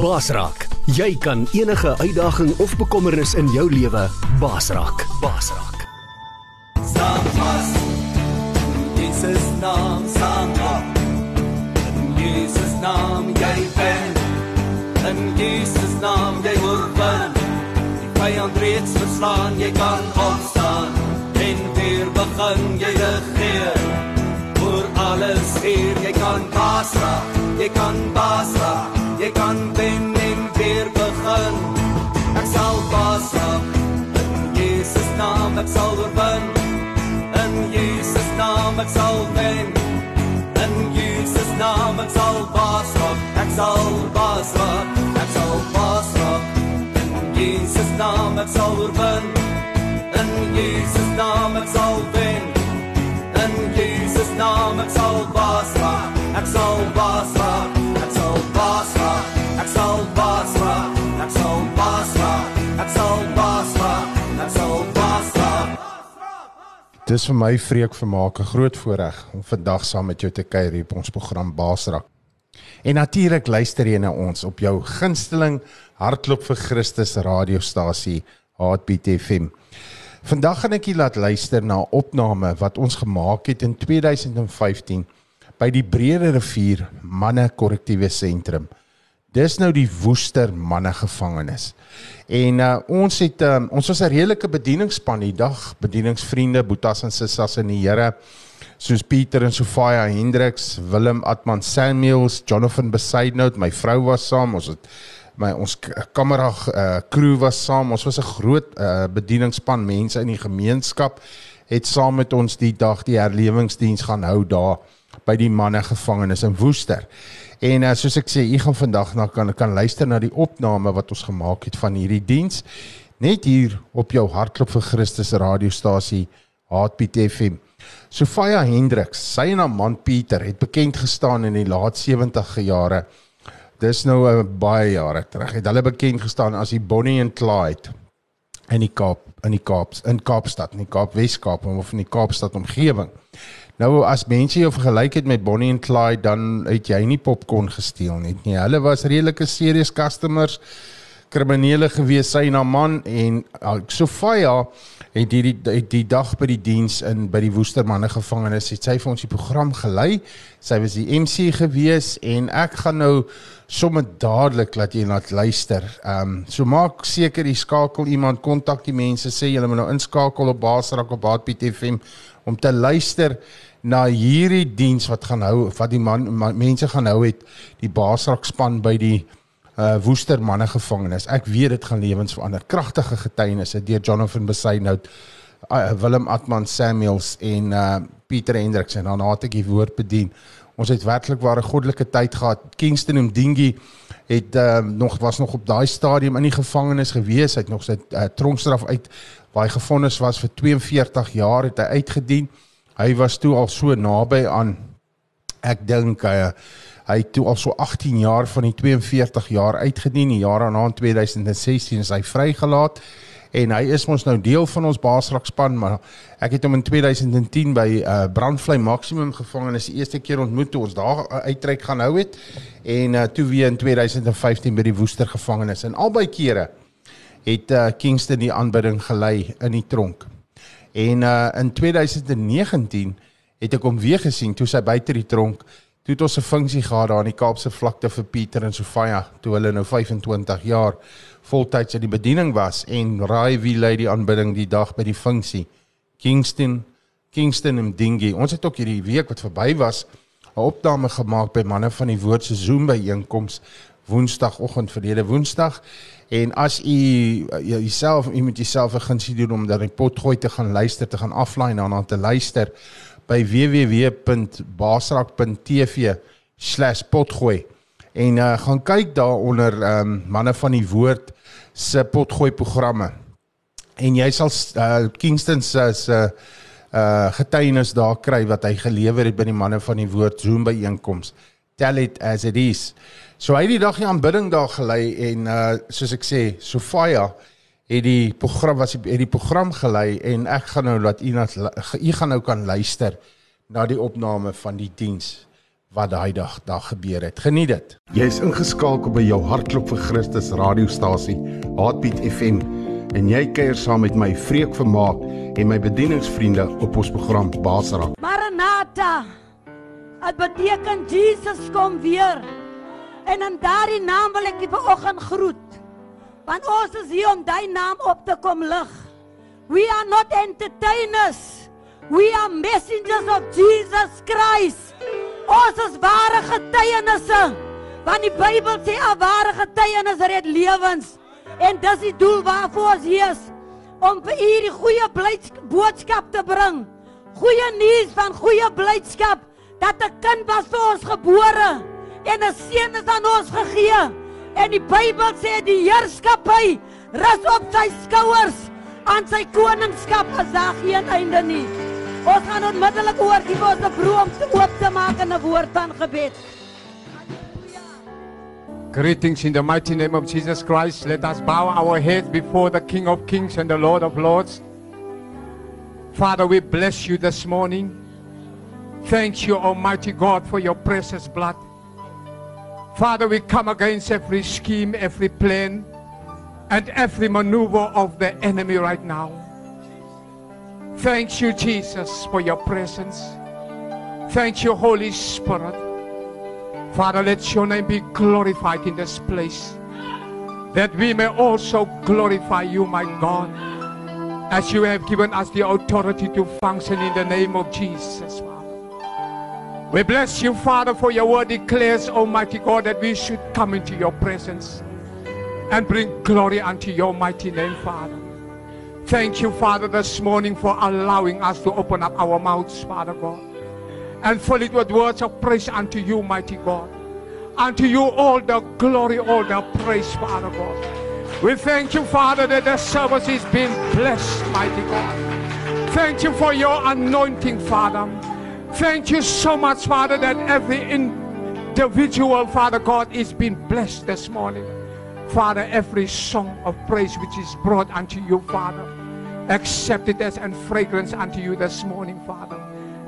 Basraak. Jy kan enige uitdaging of bekommernis in jou lewe basraak. Basraak. Staan vas. Jesus naam op. In Jesus naam jy ben. In Jesus naam jy word wen. Die vyand reeds verslaan, jy kan opstaan en weer begin jy regeer. Oor alles hier, jy kan basraak. Jy kan basraak. Jy kan wen en weer begin. Ek sal basraak. In Jesus naam ek sal oorwin. In Jesus naam ek sal wen. In Jesus naam ek sal baas raak. Ek sal baas raak. Ek sal baas raak. In Jesus naam ek sal oorwin. In Jesus naam ek sal wen. In Jesus naam ek sal baas raak. Ek sal baas Dis vir my vreek vermaak 'n groot voorreg om vandag saam met jou te kuier hier op ons program Baasrak. En natuurlik luister jy na ons op jou gunsteling Hartklop vir Christus radiostasie Heartbeat FM. Vandag gaan ek julle laat luister na 'n opname wat ons gemaak het in 2015 by die Brede Rivier Manne Korrektiewe Sentrum. Dis nou die Woester manne gevangenis. En uh, ons het um, ons was 'n redelike bedieningsspan die dag, bedieningsvriende, Boetas en Sissas in die Here, soos Pieter en Sofia Hendriks, Willem Atman Samuels, Jonathan Besaidnout, my vrou was saam, ons het my ons kamera uh, crew was saam. Ons was 'n groot uh, bedieningsspan mense in die gemeenskap het saam met ons die dag die herlewingsdiens gaan hou daar by die manne gevangenis in Woester. En uh, soos ek sê, u gaan vandag na kan kan luister na die opname wat ons gemaak het van hierdie diens net hier op jou Hartklop vir Christus radiostasie Heartbeat FM. Sofia Hendriks, sy en haar man Pieter het bekend gestaan in die laat 70 jare. Dis nou 'n uh, baie jare terug. Het hulle bekend gestaan as die Bonnie and Clyde in die Kaap in die Kaaps in Kaapstad, in die Kaap Weskaap of in die Kaapstad omgewing. Nou as mense jou vergelyk het met Bonnie and Clyde, dan het jy nie popcorn gesteel net nie. Hulle was redelike serious customers, kriminele gewees sy haar man en uh, Sofia het hierdie die, die dag by die diens in by die Woestermanne gevangenis het sy vir ons die program gelei. Sy was die MC gewees en ek gaan nou sommer dadelik laat jy laat luister. Ehm um, so maak seker jy skakel iemand kontak die mense sê julle moet nou inskakel op Basrak op Heartbeat FM om te luister na hierdie diens wat gaan hou wat die man, man mense gaan hou het die Basrak span by die uh Woester manne gevangenis. Ek weet dit gaan lewens verander. Kragtige getuienisse deur Jonathan Besaidnout, uh, Willem Atman Samuels en uh Pieter Hendriks en dan het ek die woord bedien. Ons het werklik ware goddelike tyd gehad. Kingston Mdingi het uh, nog was nog op daai stadium in die gevangenis gewees. Hy het nog sy uh, tronkstraf uit waar hy gefonnis was vir 42 jaar het hy uitgedien. Hy was toe al so naby aan ek dink uh, hy het toe al so 18 jaar van die 42 jaar uitgedien. Die jaar in 2016 is hy vrygelaat en hy is ons nou deel van ons Baasrakspan, maar ek het hom in 2010 by uh, Brandvlei Maximum gevangenis die eerste keer ontmoet toe ons daar 'n uitreik gaan hou het en uh, toe weer in 2015 by die Woester gevangenis. En albei kere het uh, Kingston die aanbidding gelei in die tronk. En uh, in 2019 het ek hom weer gesien toe sy buite die tronk toe het ons 'n funksie gehad daar in die Kaapse vlakte vir Pieter en Sofia toe hulle nou 25 jaar voltyds in die bediening was en raai wie lei die aanbidding die dag by die funksie Kingston Kingston en Dingy. Ons het ook hierdie week wat verby was 'n opname gemaak by manne van die woord se Zoom byeenkoms woensdagoggend verlede woensdag en as u jouself u moet jouself 'n gunsie doen om dan die potgooi te gaan luister te gaan aflaai daarna te luister by www.basrak.tv/potgooi en uh, gaan kyk daaronder um, manne van die woord se potgooi programme en jy sal uh, Kingston se se uh getuienis daar kry wat hy gelewer het by die manne van die woord Zoom byeenkoms. Tell it as it is. So hy het die dag die aanbidding daar gelei en uh soos ek sê, Sofia het die program was het die program gelei en ek gaan nou laat u na u gaan nou kan luister na die opname van die diens wat daai dag daar gebeur het. Geniet dit. Jy's ingeskakel by jou Hartklop vir Christus radiostasie, Heartbeat FM, en jy kuier saam met my Freek Vermaak en my bedieningsvriende op ons program Basrak. Maranatha. Dit beteken Jesus kom weer. En in daardie naam wil ek u vanoggend groet. Want ons is hier om daai naam op te kom lig. We are not entertainers. We are messengers of Jesus Christ. Ons is ware getuienisse. Want die Bybel sê 'n ware getuienis red lewens. En dis die doel waarvoor ons hier is om vir u die goeie boodskap te bring. Goeie nuus van goeie blydskap dat 'n kind was vir ons gebore en 'n seun is aan ons gegee. En die Bybel sê die heerskappy rus op sy skouers. Aan sy koningskap is daar geen einde nie. Ons gaan onmiddellik oor die ons broom te oop te maak in 'n woord van gebed. Greetings in the mighty name of Jesus Christ. Let us bow our heads before the King of Kings and the Lord of Lords. Father, we bless you this morning. Thank you, Almighty God, for your precious blood. Father, we come against every scheme, every plan, and every maneuver of the enemy right now. Thank you, Jesus, for your presence. Thank you, Holy Spirit. Father, let your name be glorified in this place, that we may also glorify you, my God, as you have given us the authority to function in the name of Jesus. We bless you, Father, for your word declares, Almighty God, that we should come into your presence and bring glory unto your mighty name, Father. Thank you, Father, this morning for allowing us to open up our mouths, Father God, and fill it with words of praise unto you, mighty God. Unto you all the glory, all the praise, Father God. We thank you, Father, that the service is being blessed, mighty God. Thank you for your anointing, Father. Thank you so much, Father, that every individual, Father God, is being blessed this morning. Father, every song of praise which is brought unto you, Father, accept it as and fragrance unto you this morning, Father.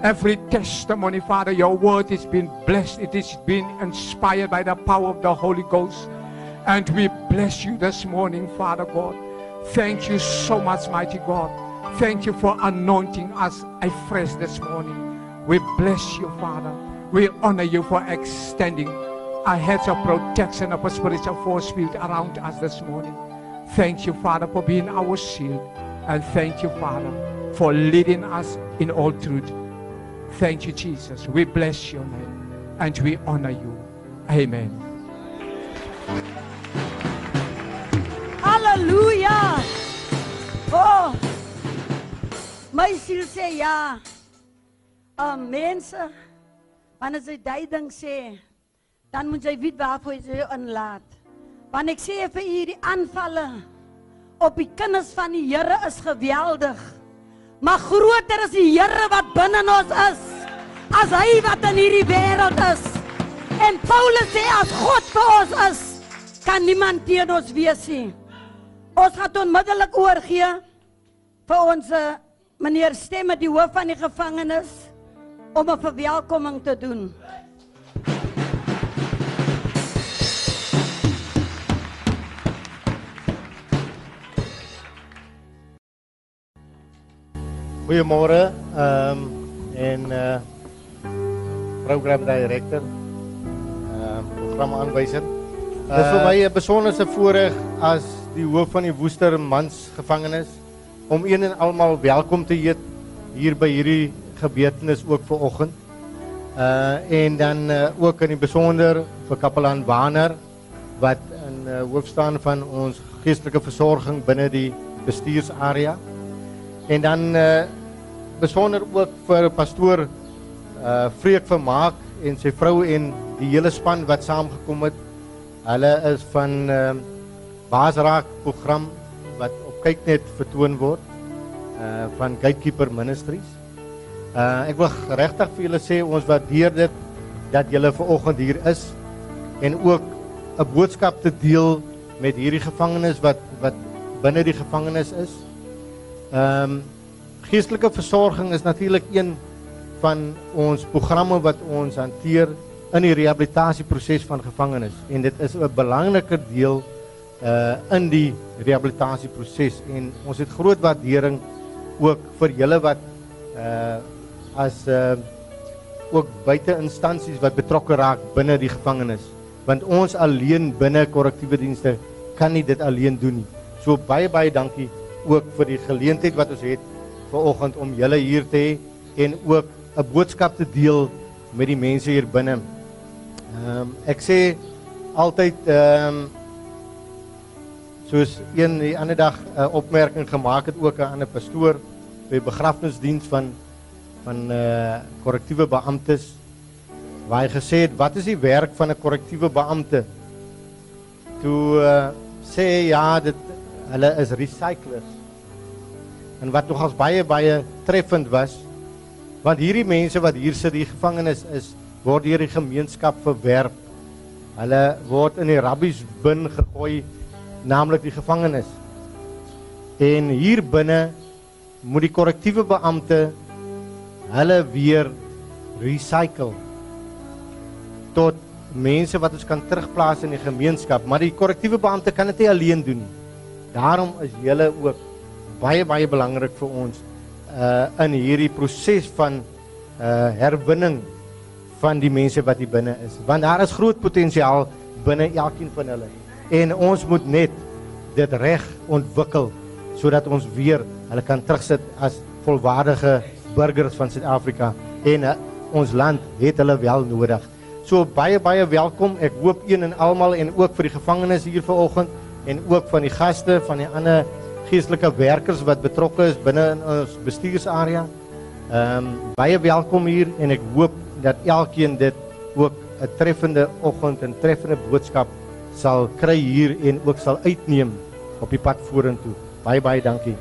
Every testimony, Father, your word is being blessed. It is being inspired by the power of the Holy Ghost. And we bless you this morning, Father God. Thank you so much, mighty God. Thank you for anointing us afresh this morning. We bless you, Father. We honor you for extending a hedge of protection of a spiritual force field around us this morning. Thank you, Father, for being our shield. And thank you, Father, for leading us in all truth. Thank you, Jesus. We bless your name and we honor you. Amen. Halleluja. Oh. My sê ja. Uh mense, wanneer sy daai ding sê, dan moet jy weet waarvoor jy jou inlaat. Want ek sê vir u die aanvalle op die kinders van die Here is geweldig. Maar groter is die Here wat binne ons is as hy wat in hierdie wêreld is. En Paulus sê as God vir ons is, kan niemand teen ons wees nie. Ons gaan onmiddellik oorgee vir ons meneer Stemme die hoof van die gevangenis om 'n verwelkoming te doen. Goeiemôre, ehm um, en uh program director, ehm um, programaanwyser. Uh, Dit is vir my 'n besondere voorreg as die hoof van die Woester Mans gevangenis om een en almal welkom te heet hier by hierdie gebeurtenis ook vir oggend. Uh en dan uh, ook in die besonder vir kapelaan Waner wat in uh, hoof staan van ons geestelike versorging binne die bestuursarea. En dan uh besonder ook vir pastoor uh Freek Vermaak en sy vrou en die hele span wat saamgekom het. Hulle is van uh Basraak program wat op kyknet vertoon word uh van Gatekeeper Ministries. Uh ek wil regtig vir julle sê ons waardeer dit dat julle ver oggend hier is en ook 'n boodskap te deel met hierdie gevangenes wat wat binne die gevangenis is. Ehm um, geestelike versorging is natuurlik een van ons programme wat ons hanteer in die rehabilitasieproses van gevangenes en dit is 'n belangrike deel uh in die rehabilitasieproses en ons het groot waardering ook vir julle wat uh as uh ook buite instansies wat betrokke raak binne die gevangenis want ons alleen binne korrektiewe dienste kan nie dit alleen doen nie. So baie baie dankie ook vir die geleentheid wat ons het vanoggend om julle hier te hê en ook 'n boodskap te deel met die mense hier binne. Ehm um, ek sê altyd ehm um, soos een die ander dag 'n uh, opmerking gemaak het ook 'n ander pastoor by begrafnisdiens van van uh korrektiewe beamptes waar hy gesê het wat is die werk van 'n korrektiewe beampte? Toe uh, sê ja, dit hulle is recyclers. En wat nogals baie baie treffend was, want hierdie mense wat hier sit, die gevangenes is, word deur die gemeenskap verwerp. Hulle word in die rabbies bin gegooi, naamlik die gevangenes. En hier binne moet die korrektiewe beampte hulle weer recycle tot mense wat ons kan terugplaas in die gemeenskap, maar die korrektiewe beampte kan dit nie alleen doen nie. Daarom is julle ook baie baie belangrik vir ons uh in hierdie proses van uh herwinning van die mense wat hier binne is. Want daar is groot potensiaal binne elkeen van hulle. En ons moet net dit reg ontwikkel sodat ons weer hulle kan terugsit as volwaardige burgers van Suid-Afrika en uh, ons land het hulle wel nodig. So baie baie welkom. Ek hoop een en almal en ook vir die gevangenes hier vanoggend en ook van die gaste van die ander geestelike werkers wat betrokke is binne in ons bestuursarea. Ehm um, baie welkom hier en ek hoop dat elkeen dit ook 'n treffende oggend en treffende boodskap sal kry hier en ook sal uitneem op die pad vorentoe. Baie baie dankie.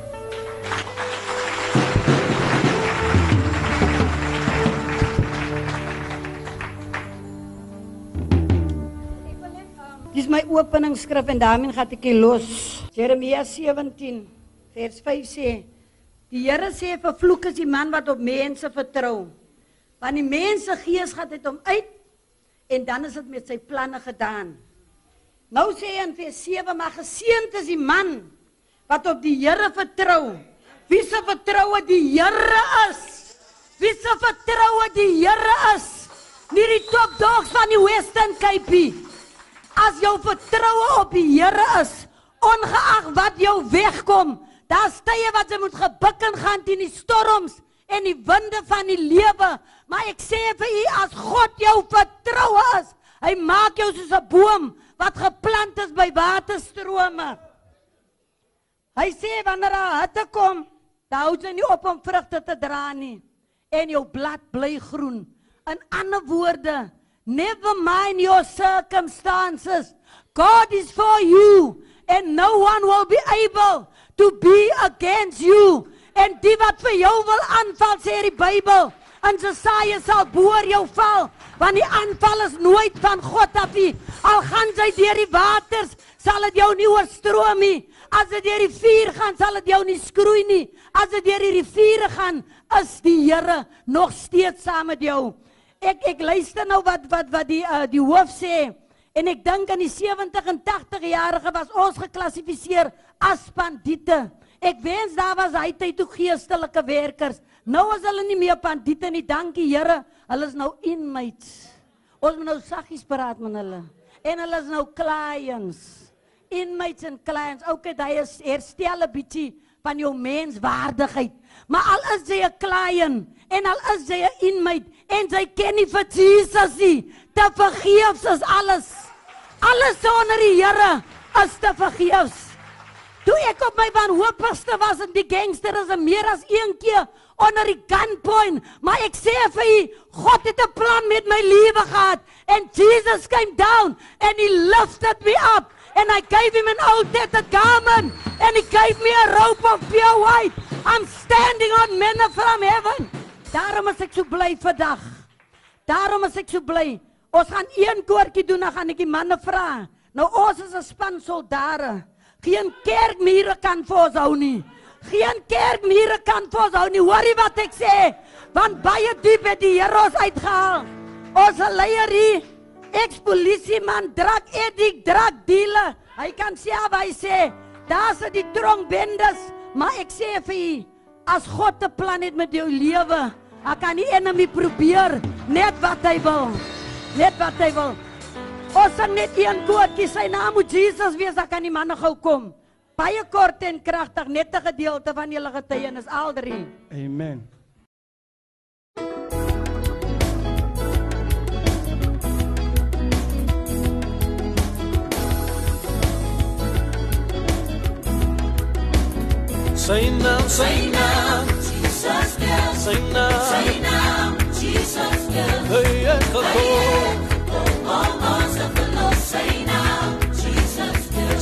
Openingsskrif en daarmee gaan ek los. Jeremia 17 vers 5 sê: Die Here sê vervloek is die man wat op mense vertrou. Want die mense gees gaan dit hom uit en dan is dit met sy planne gedaan. Nou sê hy in vers 7: Maar geseënd is die man wat op die Here vertrou. Wie se vertroue die Here is? Wie se vertroue die Here is? Nie die top dogs van die Western Cape nie. As jou vertroue op die Here is, ongeag wat jou wegkom, daar's tye wat jy moet gebuk en gaan teen die storms en die winde van die lewe, maar ek sê vir u as God jou vertroue is, hy maak jou soos 'n boom wat geplant is by waterstrome. Hy sê wanneer daar hitte kom, dan hou jy nie op om vrugte te dra nie en jou blad bly groen. In ander woorde, Never mind your circumstances. God is for you and no one will be able to be against you. En die wat vir jou wil aanval sê die Bybel, en Jesaja sal boor jou val, want die aanval is nooit van God af nie. Al gaan jy deur die waters, sal dit jou nie oorstroom nie. As jy deur die vuur gaan, sal dit jou nie skroei nie. As jy deur die riviere gaan, is die Here nog steeds saam met jou ek ek luister nou wat wat wat die uh, die hoof sê en ek dink aan die 70 en 80 jarige was ons geklassifiseer as bandiete. Ek wens daar was hy tyd toe geestelike werkers. Nou is hulle nie meer bandiete nie. Dankie Here. Hulle is nou inmates. Ons moet nou saggies praat met hulle. En hulle is nou clients. Inmates en clients. Okay, daai is herstel 'n bietjie van jou menswaardigheid. Maar al is jy 'n client en al is jy 'n inmate en jy ken nie vir Jesus nie, te vergeefs is alles. Alles sonder die Here is te vergeefs. Toe ek op my wanhoopigste was en die gangster is meer as een keer onder die gunpoint, maar ek sê vir u, God het 'n plan met my lewe gehad and Jesus came down and he lifted me up and I gave him an old tattered garment and he gave me a robe of pure white. I'm standing on manna from heaven. Daarom is ek so bly vandag. Daarom is ek so bly. Ons gaan een koortjie doen, dan gaan ek die manne vra. Nou ons is 'n span soldate. Geen kerkmure kan vir ons hou nie. Geen kerkmure kan vir ons hou nie. Hoorie wat ek sê, want baie diep het die Here ons uitgehaal. Ons leier hier ex-polisieman drak edik drak dealer. Hy kan sê wat hy sê. Daar sit die tronkbendes, maar ek sê vir u, as God 'n plan het met jou lewe, Hy kan nie enemy probeer net wat hy wil. Net wat hy wil. Ons het net een koetjie, sy naam moet Jesus wees, dan kan die manne gou kom. Baie kort en kragtig, net 'n gedeelte van julle getuienis al drie. Amen. Sy naam, sy naam, Jesus, sy naam.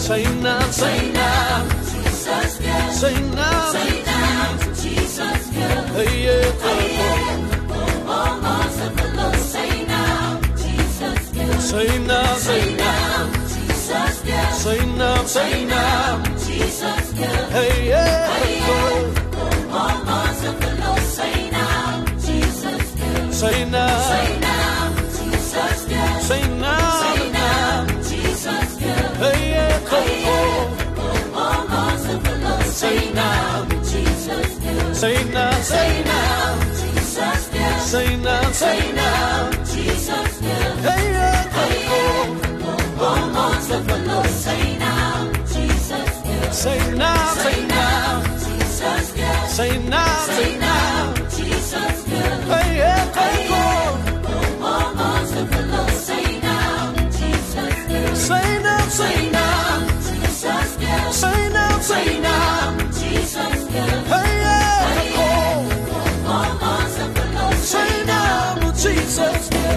Say now, say now, Jesus good. Say now, say now, Jesus good. Hey, yeah, hey, yeah. Oh, arms of. Say now, Jesus good. Say now, say now, Jesus good. Say now, say now, Jesus good. Hey, yeah. Hey, yeah. Say now, Jesus do. Say now, say now, Jesus do. Say now, say now, Jesus do. Hey, yeah, oh, most of. Say now, Jesus do. Say now, say now, Jesus do. Say now, say now, Jesus do. Hey, yeah, oh, most of. Say now, Jesus. Say now, Jesus do. Say now, say now.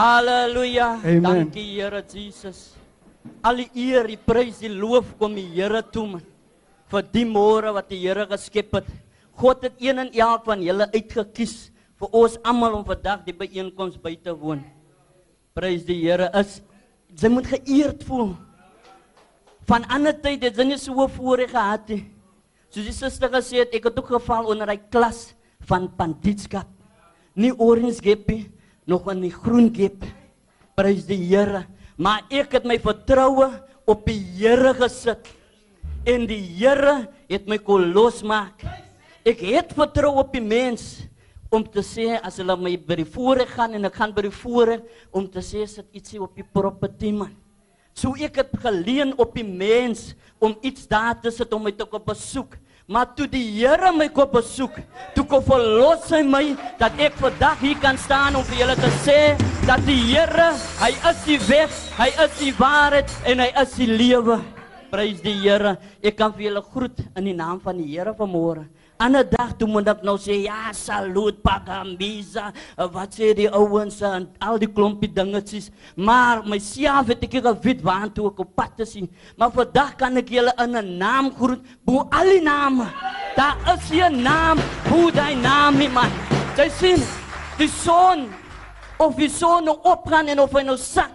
Halleluja. Dankie Here Jesus. Al die eer, die prys, die loof kom die Here toe man. Vir die môre wat die Here geskep het. God het een en elk van julle uitgekies vir ons almal om vandag die byeenkoms by te woon. Prys die Here is sy moet geëerd voel. Van ander tyd het sy nie so voorreg gehad nie. Soos die suster gesê het, ek het ook geval onder hy klas van panditskap. Nie orange geppie, nog in die groen gep. Prys die Here. Maar ek het my vertroue op die Here gesit. En die Here het my kon losmaak. Ek het vertrou op die mens om te sê as hulle my by die voorreg gaan en ek gaan by die voorreg om te sê sit ietsie op die property man. So ek het geleen op die mens om iets daar te sit om my te kom besoek. Maar toe die Here my kom besoek, toe kom verlos hy my dat ek vandag hier kan staan om vir julle te sê dat die Here, hy is die weg, hy is die waarheid en hy is die lewe. Prys die Here. Ek kan vir julle groet in die naam van die Here vanmôre. Ander dag toe moet ek nou sê ja, salut Pagambiza. eh, Wat sê die ouens en al die klompie dingetjies. Maar myself het ek geweet waartoe ek op pad te sien. Maar vandag kan ek julle in naam groet, bo al die name. Daar is 'n naam, bo daai naam nie man. Jy sien, die son of die son nou opgaan en of hy nou sak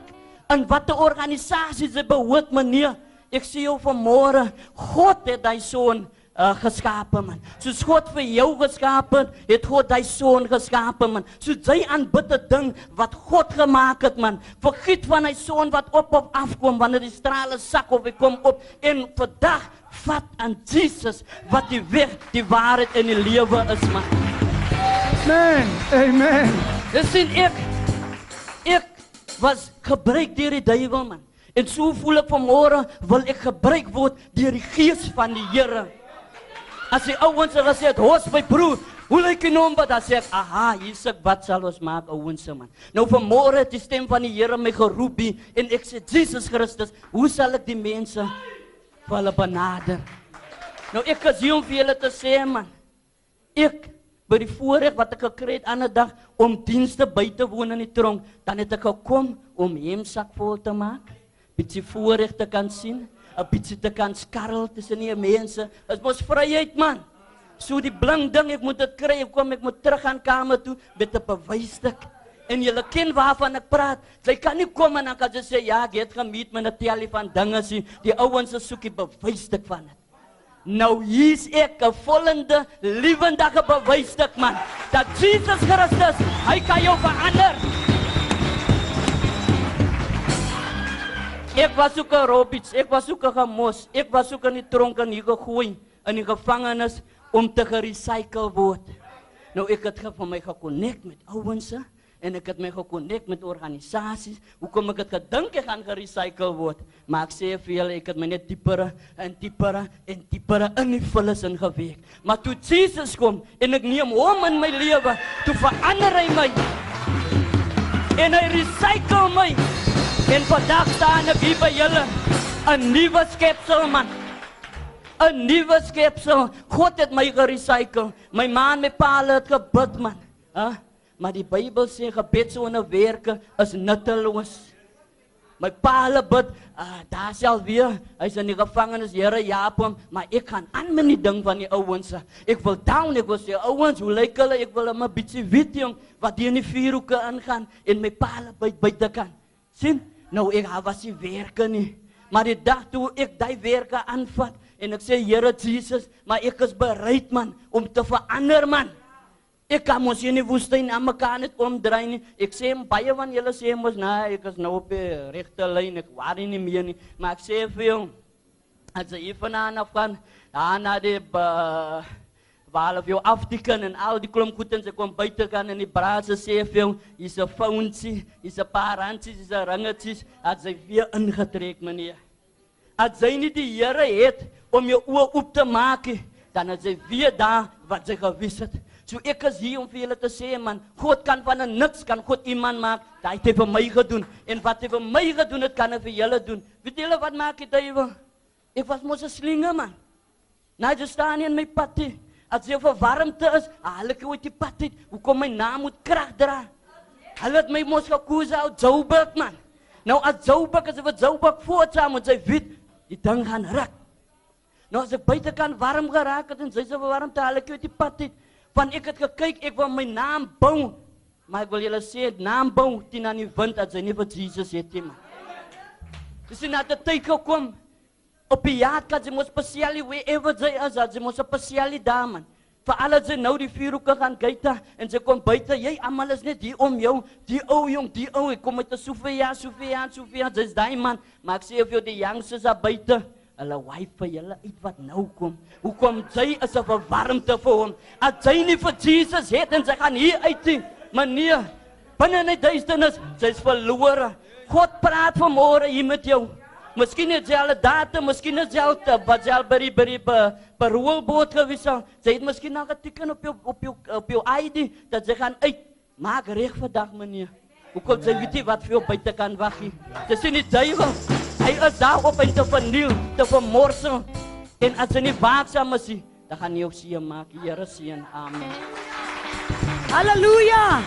in watter organisasie sy behoort meneer. Ek sê jou vanmôre, God het daai son uh, geskape man. Soos God vir jou geskape het, God daai son geskape man. Soos jy aanbid 'n ding wat God gemaak het man. Vergiet van hy son wat op op afkom wanneer die strale sak of hy kom op en vandag vat aan Jesus wat die weg, die waarheid en die lewe is man. Amen. Amen. Dis sien ek ek was gebruik deur die duiwel man. En so voel ek vanmôre wil ek gebruik word deur die gees van die Here. As die ouens het gesê, "Hos my broer, hoe lyk die nommer?" dan sê ek, "Aha, hier's ek, wat sal ons maak, ouens se man." Nou vanmôre het die stem van die Here my geroep en ek sê, "Jesus Christus, hoe sal ek die mense vir hulle benader?" Nou ek is hier om vir julle te sê man, ek by die voorreg wat ek gekry het ander dag om dienste by te woon in die tronk, dan het ek gekom om hemsak vol te maak, bietjie voorreg te kan sien, 'n bietjie te kan skarrel tussen die mense. Dit mos vryheid man. So die blink ding, ek moet dit kry, ek kom ek moet terug gaan kamer toe met 'n bewysstuk. En julle ken waarvan ek praat. Sy kan nie kom en dan kan sy sê ja, ek het gemeet met 'n telie van dinge sien. Die ouens se soekie bewysstuk van dit. Nou hier's ek 'n vollende lewendige bewysstuk man dat Jesus Christus, hy kan jou verander. Ek was ook 'n Roberts, ek was ook 'n gemos, ek was ook in die tronk en hier gegooi in die gevangenis om te gerecycle word. Nou ek het ge- van my gekonnekt met ouens en ek het my gekonnekt met organisasies. Hoekom ek het gedink ek gaan gerecycle word, maar ek sê vir julle ek het my net dieper en dieper en dieper in die vullis ingeweek. Maar toe Jesus kom en ek neem hom in my lewe, toe verander hy my en hy recycle my. En vandag staan ek hier by julle, 'n nuwe skepsel man. 'n Nuwe skepsel. God het my gerecycle. My ma en my pa het gebid man. Hæ? Maar die Bybel sê gebed sonder werke is nutteloos. My pa hulle bid, ah, daar sal weer, hy's in die gevangenis, Here jaap hom, maar ek gaan aan met die ding van die ouens. Ek wil down, ek wil sê ouens, hoe lyk hulle? Ek wil 'n bietjie weet jong wat hier in die vuurhoeke ingaan en my pa hulle by buite kan. sien? Nou ek ha- was nie werke nie. Maar die dag toe ek daai werke aanvat en ek sê Here Jesus, maar ek is bereid man om te verander man. Ek kan mos hier in die woestyn aan mekaar net omdraai nie. Ek sê baie van julle sê mos nee, ek is nou op die regte lyn, ek worry nie meer nie, maar ek sê vir jou as jy vanaand af gaan, dan na die uh, waar of jou afteken en al die klomp goed en sy kom buite gaan en die braas sê vir jou, hier's 'n foutjie, hier's 'n paar randjies, hier's 'n ringetjies, as hy weer ingetrek meneer. As jy nie die Here het om jou oë oop te maak nie, dan is hy weer daar wat hy gewys het. So ek is hier om vir julle te sê man, God kan van 'n niks kan God iemand maak. Daai het hy vir my gedoen en wat hy vir my gedoen het, kan hy vir julle doen. Weet julle wat maak die duiwel? Ek was mos 'n slinge man. Nou jy staan nie in my pad nie. As jy vir warmte is, haal ek jou uit die pad uit. Hoekom my naam moet krag dra? Hulle het my mos gekoes uit Joburg man. Nou as Joburg as wat Joburg voortsaam met sy wit, die ding gaan ruk. Nou as ek buitekant warm geraak het en sy se warm te hulle kyk die pad het, want ek het gekyk ek wil my naam bou. Maar ek wil julle sê naam bou teen aan die wind as jy nie vir Jesus het nie man. Dis nie net 'n tyd gekom op die jaat kan jy mos spesiaal wherever jy is, as jy mos spesiaal daar man. Vir al jy nou die vuurhoeke gaan kyk en jy kom buite, jy almal is net hier om jou, die ou jong, die ou, ek kom met 'n Sofia, Sofia, Sofia, dis daai man. Maar ek sê jy die youngsters daar buite, hulle wife vir julle uit wat nou kom. Hoekom jy is 'n verwarmte vir hom? As jy nie vir Jesus het en sy gaan hier uit die meneer binne in die duisternis, sy's verlore. God praat vanmôre hier met jou. Miskien het jy al 'n datum, miskien is jy al te wat jy al by die by die paroolboot gewees al. Jy het miskien al geteken op jou op jou op jou ID dat jy gaan uit. Maak reg vandag meneer. Hoekom jy weet wat vir jou buite kan wag nie. Dis nie die duiwel. Hy is daar op om te verniel, te vermorsel. En as jy nie waaksaam is nie, dan gaan jy jou seën maak. Die Here seën. Amen. Halleluja.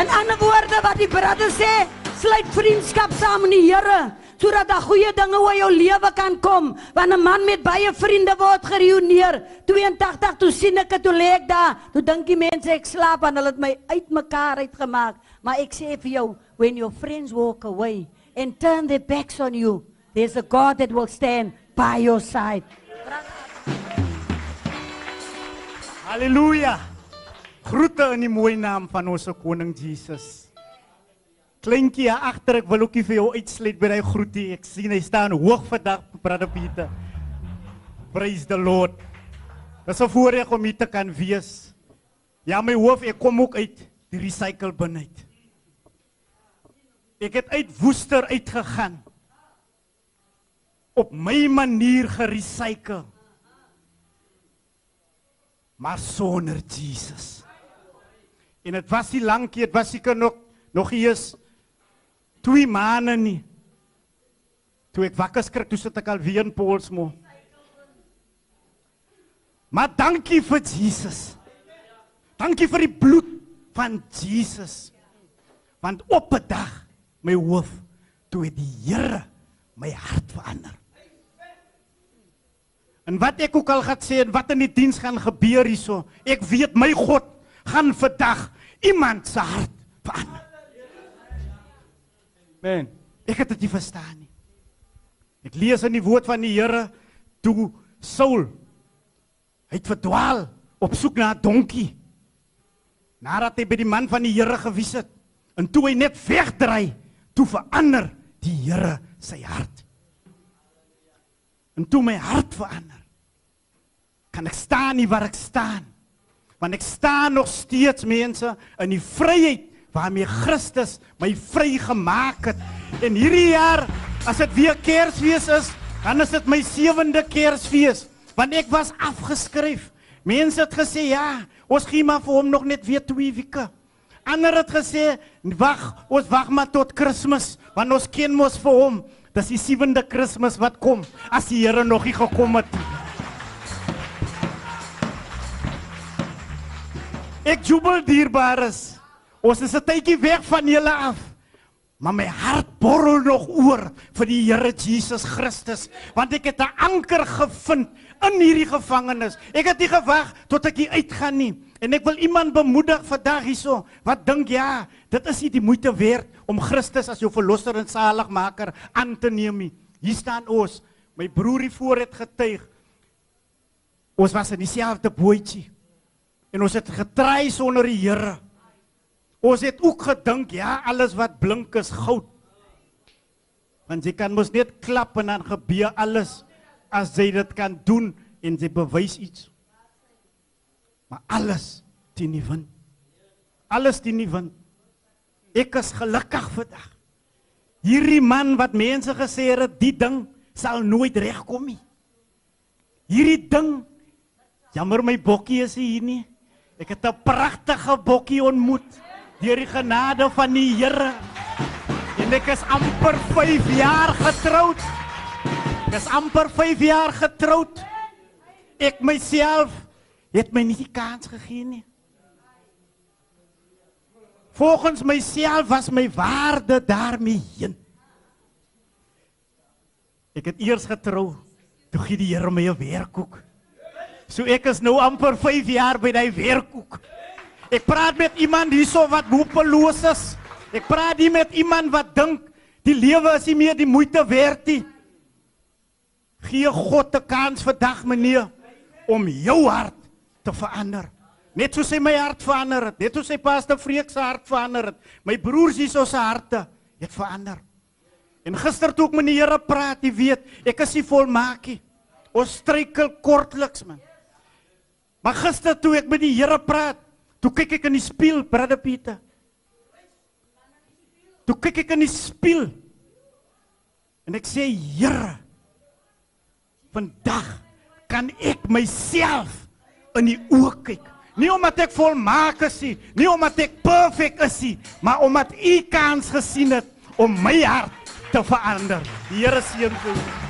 In ander woorde wat die broeder sê, sluit vriendskap saam met die Here sodat daar goeie dinge oor jou lewe kan kom. Want 'n man met baie vriende word gereüneer. 82 toe sien ek dit toe lê ek daar. Toe dink die mense ek slaap en hulle het my uitmekaar uitgemaak. Maar ek sê vir jou, when your friends walk away and turn their backs on you, there's a God that will stand by your side. Halleluja. Groete in die mooi naam van ons koning Jesus. Kleintjie agter, ek wil ookie vir jou uitsluit by daai groetie. Ek sien hy staan hoog vandag, brother Pieter. Praise the Lord. Dis 'n voorreg om hier te kan wees. Ja, my hoof, ek kom ook uit die recycle bin uit. Ek het uit Woester uitgegaan. Op my manier gerecycle. Maar sonder Jesus. En dit was nie lank nie, dit was seker nog nog eers 2 maande nie. Toe ek wakker skrik, toe sit ek al weer in Paulsmo. Maar dankie vir Jesus. Dankie vir die bloed van Jesus. Want op 'n dag, my hoof, toe het die Here my hart verander. En wat ek ook al gaan sê en wat in die diens gaan gebeur hierso, ek weet my God gaan vandag iemand se hart verander. Man, ek het dit nie verstaan nie. Ek lees in die woord van die Here toe Saul hy het verdwaal op soek na 'n donkie. Nadat hy by die man van die Here gewys het en toe hy net wegdry, toe verander die Here sy hart. En toe my hart verander, kan ek staan nie waar ek staan. Want ek staan nog steeds mense in die vryheid waarmee Christus my vrygemaak het. En hierdie jaar as dit weer Kersfees is, dan is dit my sewende Kersfees, want ek was afgeskryf. Mense het gesê ja, ons gee maar vir hom nog net weer 2 weke. Ander het gesê wag, ons wag maar tot Kersfees, want ons ken mos vir hom. Dis die sewende Kersfees wat kom as die Here nog nie gekom het nie. Ek jubel dierbares. Ons is 'n tydjie weg van julle af. Maar my hart borrel nog oor vir die Here Jesus Christus, want ek het 'n anker gevind in hierdie gevangenis. Ek het nie gewag tot ek hier uitgaan nie. En ek wil iemand bemoedig vandag hierso wat dink ja, dit is nie die moeite werd om Christus as jou verlosser en saligmaker aan te neem nie. Hier staan ons. My broer hier voor het getuig. Ons was in dieselfde bootjie. En ons het getry sonder die Here. Ons het ook gedink ja, alles wat blink is goud. Want jy kan mos net klap en dan gebeur alles as jy dit kan doen en jy bewys iets. Maar alles teen die wind. Alles teen die wind. Ek is gelukkig vandag. Hierdie man wat mense gesê het die ding sal nooit regkom nie. Hierdie ding jammer my bokkie is hier nie. Ek het 'n pragtige bokkie ontmoet deur die genade van die Here. En ek is amper 5 jaar getroud. Ek is amper 5 jaar getroud. Ek myself het my nie die kans gegee nie. Volgens myself was my waarde daarmee heen. Ek het eers getrou. Toe gee die Here my 'n werkkoek. So ek is nou amper 5 jaar by daai werkkoek. Ek praat met iemand hierso wat hopeloos is. Ek praat nie met iemand wat dink die lewe is nie meer die moeite werd nie. Gee God 'n kans vandag, meneer, om jou hart te verander. Net soos hy my hart verander het, net soos hy pastor Freek se hart verander het. My broers hierso se harte het verander. En gister toe ek met die Here praat, jy weet, ek is nie volmaak nie. Ons struikel kortliks man. Maar gister toe ek met die Here praat, toe kyk ek in die spieël, Brother Pieter. Toe kyk ek in die spieël. En ek sê, Here, vandag kan ek myself in die oë kyk. Nie omdat ek volmaak is nie, nie omdat ek perfek is nie, maar omdat U kans gesien het om my hart te verander. Die Here seën vir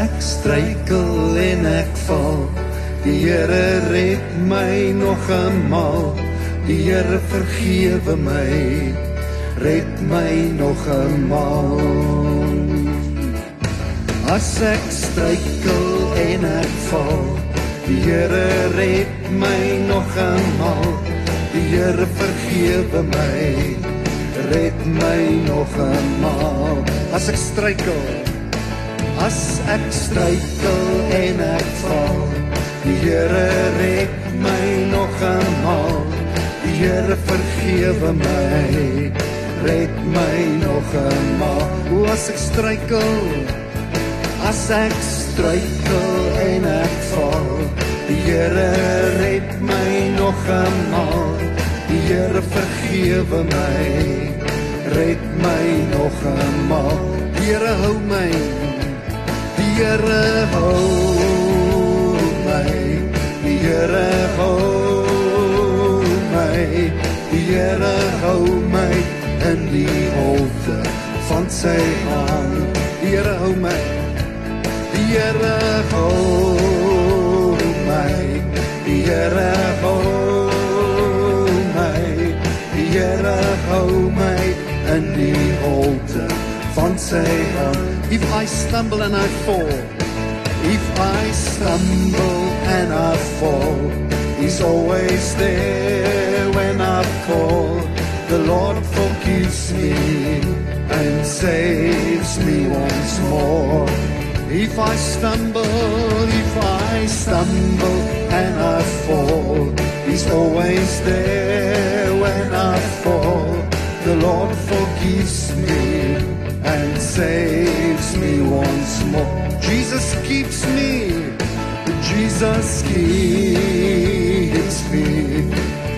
ek struikel en ek val, die Here red my nog eenmal. Die Here vergewe my, red my nog eenmal. As ek struikel en ek val, die Here red my nog eenmal. Die Here vergewe my, red my nog eenmal. As ek struikel As ek struikel en ek val, die Here red my nog eenmal. Die Here vergewe my, red my nog eenmal. O as ek struikel, as ek struikel en ek val, die Here red my nog eenmal. Die Here vergewe my, red my nog eenmal. Die Here hou my Die Here hou my. Die Here hou my. Die Here hou my in die holte van sy hand. Die Here hou my. Die Here hou my. Die Here hou my. Die Here hou my in die holte van sy hand. If I stumble and I fall, if I stumble and I fall, He's always there when I fall. The Lord forgives me and saves me once more. If I stumble, if I stumble and I fall, He's always there when I fall. The Lord forgives me and saves me once more. Jesus keeps me. Jesus keeps me.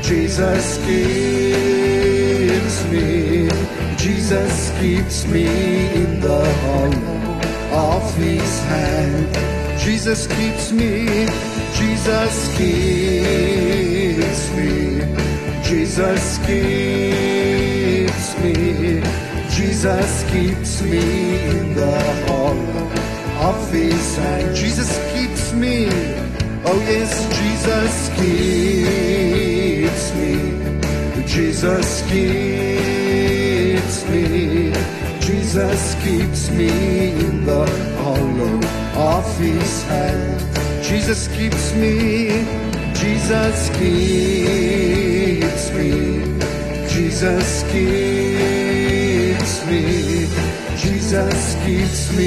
Jesus keeps me. Jesus keeps me in the hollow of his hand. Jesus keeps me. Jesus keeps me. Jesus keeps me. Jesus keeps me in the hollow of his hand. Jesus keeps me. Oh yes, Jesus keeps me. Jesus keeps me. Jesus keeps me in the hollow of his hand. Jesus keeps me. Jesus keeps me. Jesus keeps me. Jesus keeps me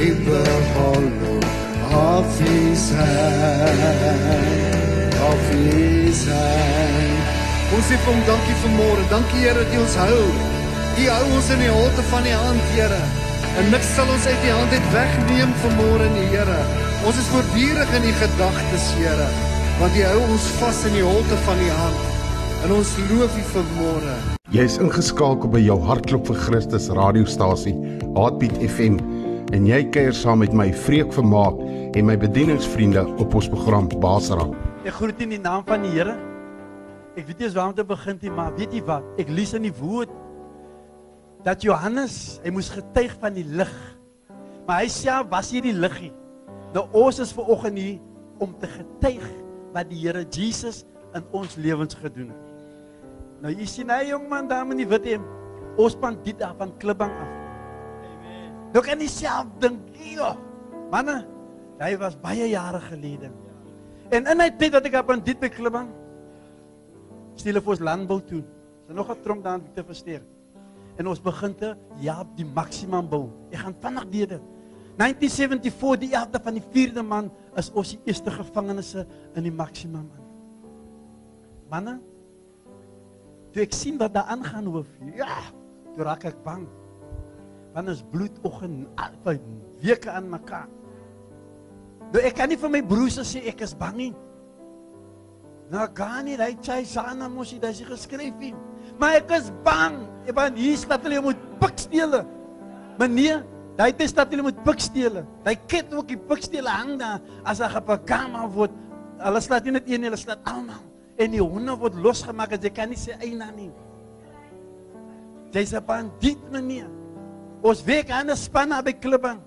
in the hollow of his hand. Of his hand. Ons sê vir hom dankie vanmôre. Dankie Here dat U ons hou. U hou ons in die holte van die hand, Here. En niks sal ons uit die hand uit wegneem vanmôre nie, Here. Ons is voortdurend in U gedagtes, Here, want U hou ons vas in die holte van die hand. En ons loof U vanmôre. Jy's ingeskakel by jou Hartklop vir Christus radiostasie, Heartbeat FM, en jy kuier saam met my Vreek Vermaak en my bedieningsvriende op ons program Basraak. Ek groet in die naam van die Here. Ek weet nie eens waar om te begin nie, maar weet jy wat? Ek lees in die woord dat Johannes, hy moes getuig van die lig. Maar hy self was hier die liggie. Nou ons is ver oggend hier om te getuig wat die Here Jesus in ons lewens gedoen het. Nou jy sien hy jong man daar in die wit hemp. Ons bandiet daar van Klibbang af. Amen. Nou kan jy self dink, ja. Manne, hy was baie jare gelede. En in hy tyd wat ek op bandiet by Klibbang stille vir ons landbou toe. Is nog 'n tronk daar te versteer. En ons begin te ja, die maksimum bou. Ek gaan vinnig deur. 1974 die 11de van die 4de maand is ons die eerste gevangenes in die maksimum in. Manne, toe ek sien wat daar aangaan hoof. Ja, toe raak ek bang. Want is bloedoggend vir weke aan mekaar. Nou ek kan nie vir my broers sê ek is bang nie. Nou gaan nie, hy sê sana mos jy dit geskryf nie. Maar ek is bang. Want hier staat hulle moet pik steel. Meneer, daai het staat hulle moet pik steel. Daai ket ook die pik steel hang daar as hy op 'n kamer word. Hulle slaat nie net een hulle slaat almal. En die honde word losgemaak as jy kan nie sê eina nie. Jy's 'n bandiet meneer. Ons werk aan 'n span by Klibbang.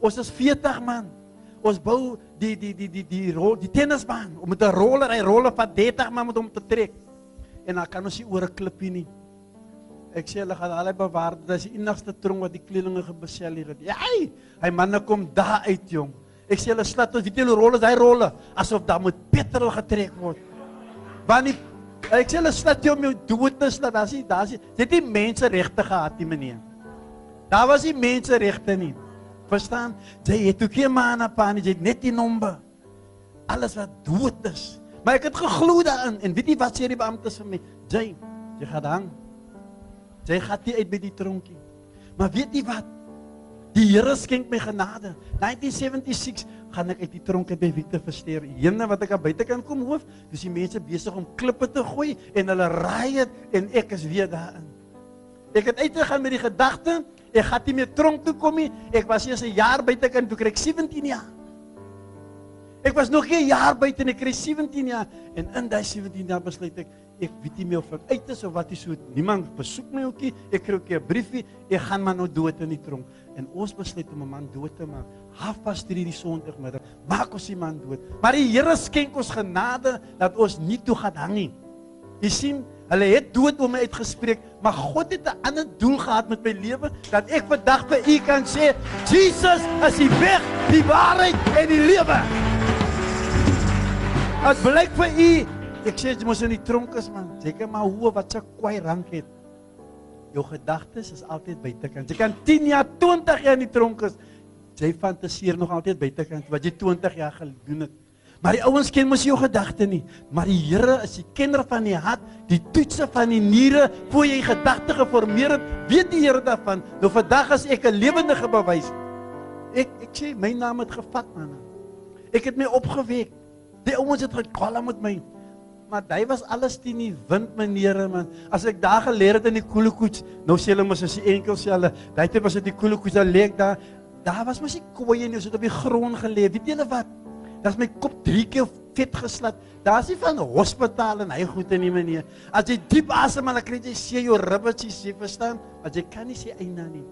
Ons is 40 man. Ons bou die die die die die rol die tennisbaan om met 'n roller, hy rolle van 30 man met hom te trek. En dan kan ons nie oor 'n klippie nie. Ek sê hulle gaan allei bewaar. Dit is die enigste tronk wat die kleelinge gebesel hier het. Ja, hy manne kom daar uit jong. Ek sê hulle slat ons weet jy hoe rolle hy rolle asof daar met petrol getrek word. Want die ek sê hulle slat jou om jou dood te slat. Daar's nie daar's nie. Dit nie mense regte gehad nie meneer. Daar was nie mense regte nie. Verstaan? Jy het ook geen man op aan, jy net die nommer. Alles wat dood is. Maar ek het geglo daarin en weet jy wat sê die beamptes vir my? Jy, jy gaan hang. Jy gaan nie uit by die tronkie. Maar weet jy wat? Die Here skenk my genade. 1976 gaan ek uit die tronk by Victor Versteer. Hene wat ek aan buitekant kom hoof, dis die mense besig om klippe te gooi en hulle raai dit en ek is weer daarin. Ek het uitgegaan met die gedagte, ek gaan nie meer tronk toe kom nie. Ek was eers 'n jaar buitekant toe kry ek 17 jaar. Ek was nog nie 'n jaar buite en ek kry 17 jaar en in daai 17 jaar besluit ek ek weet nie meer of ek uit is of wat is so niemand besoek my ookie ek kry ookie 'n briefie ek gaan maar nou dood in die tronk. En ons besluit om 'n man dood te maak halfpad 3 die sonndagmiddag maak ons die man dood. Maar die Here skenk ons genade dat ons nie toe gaan hang nie. Jy sien hulle het dood om my uitgespreek maar God het 'n ander doel gehad met my lewe dat ek vandag vir u kan sê Jesus is die weg die waarheid en die lewe Dit blyk vir u. Ek sê jy mos in die tronk is man. Seker maar hoe wat se kwai rank het. Jou gedagtes is altyd buitekant. Jy kan 10 jaar, 20 jaar in die tronk is. Jy fantasieer nog altyd buitekant wat jy 20 jaar gedoen het. Maar die ouens ken mos jou gedagte nie. Maar die Here is die kenner van die hart, die toetse van die niere, voor jy gedagte geformeer het, weet die Here daarvan. Nou vandag as ek 'n lewendige bewys. Ek ek sê my naam het gevat man. Ek het my opgewek. Die ouens het gekwala met my. Maar hy was alles teen die wind meneere man. As ek daar geleer het in die koelekoets, nou sê hulle mos as die enkelselle, daai tyd was dit die koelekoets daar lê ek daar. Daar was mos nie koeie nie, ons het op die grond gelê. Weet julle wat? Daar's my kop 3 keer vet geslat. Daar's nie van hospitaal en hy goed in nie meneer. As jy diep asemhaal, dan kry jy sê jou ribbetjies, jy verstaan? As jy kan nie sê eina nie.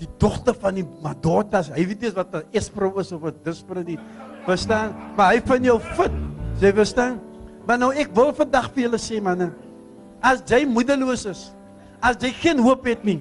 Die dogter van die Madotas, hy weet nie wat 'n espro is of 'n dispro nie. Verstaan? Maar hy vind jou fit. Jy verstaan? Maar nou ek wil vandag vir julle sê manne, as jy moedeloos is, as jy geen hoop het nie,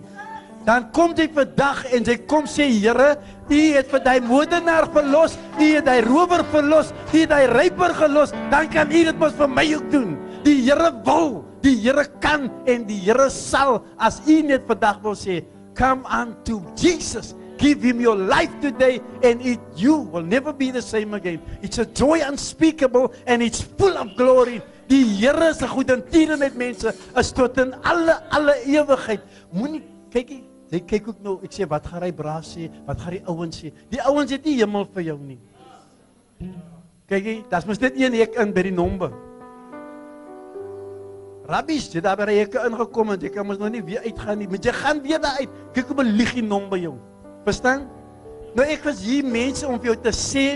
dan kom jy vandag en jy kom sê Here, U het vir daai moordenaar verlos, U het daai rower verlos, U het daai ryper gelos, dan kan U dit mos vir my ook doen. Die Here wil, die Here kan en die Here sal as U net vandag wil sê, come unto Jesus. Give him your life today and it you will never be the same again. It's a joy unspeakable and it's full of glory. Die Here se goedertiere met mense is tot in alle alle ewigheid. Moenie kykie, jy kyk ook nou, ek sê wat gaan hy braas sê? Wat gaan die ouens sê? Die ouens het nie hemel vir jou nie. Kykie, daar's mos net een hek in by die nombe. Rabbies, jy daar by hekke ingekom en jy kan mos nou nie weer uitgaan nie, maar jy gaan weer daar uit. Kyk hoe belieg die nombe jou. Verstaan? Nou ek was hier mense om vir jou te sê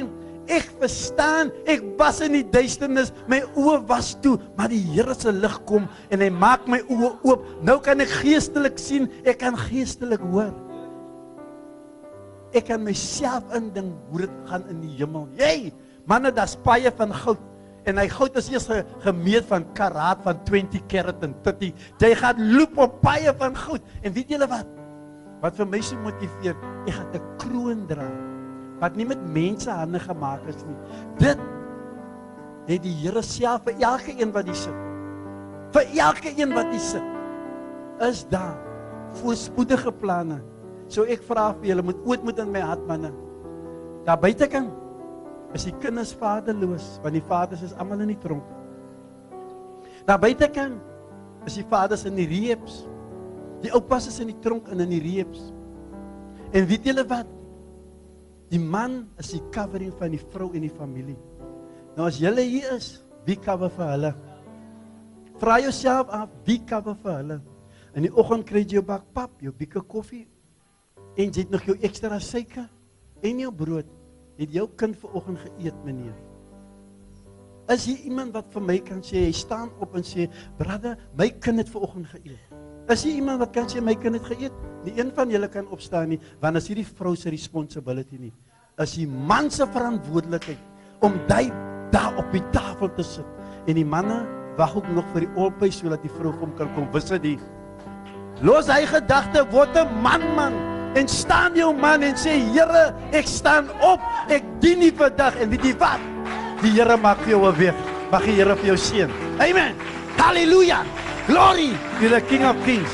Ek verstaan, ek was in die duisternis, my oë was toe, maar die Here se lig kom en hy maak my oë oop. Nou kan ek geestelik sien, ek kan geestelik hoor. Ek kan myself indink hoe dit gaan in die hemel. Jy, manne, daar's baie van goud en hy goud is eers ge- gemeet van karaat van 20 karat en 30. Jy gaan loop op baie van goud. En weet julle wat? Wat vir my so motiveer, ek gaan 'n kroon dra wat nie met mense hande gemaak is nie. Dit het die Here self vir elke een wat hier sit. Vir elke een wat hier sit is daar voorspoedige planne. So ek vra vir julle moet ooit moet in my hart manne. Daar buitekant is die kinders vaderloos want die vaders is almal in die tronk. Daar buitekant is die vaders in die reeps. Die oupas is in die tronk en in die reeps. En weet julle wat? Die man is die covering van die vrou en die familie. Nou as julle hier is, wie cover vir hulle? Vra jouself af, wie cover vir hulle? In die oggend kry jy jou bak pap, jou bieke koffie en jy het nog jou ekstra suiker en jou brood. Het jou kind vanoggend geëet, meneer? Is hier iemand wat vir my kan sê, hy staan op en sê, "Brother, my kind het vanoggend geëet." Is hier iemand wat kan sê my kind het geëet? Nie een van julle kan opstaan nie, want as hierdie vrou se responsibility nie. Is die man se verantwoordelikheid om hy daar op die tafel te sit. En die manne wag ook nog vir die olpy sodat die vrou hom kan kom wisse die. Los hy gedagte word 'n man man en staan jou man en sê Here, ek staan op. Ek dien U vandag en weet jy wat? Die Here maak vir jou 'n weg. Mag die Here vir jou seën. Amen. Halleluja. Glory to the King of Kings.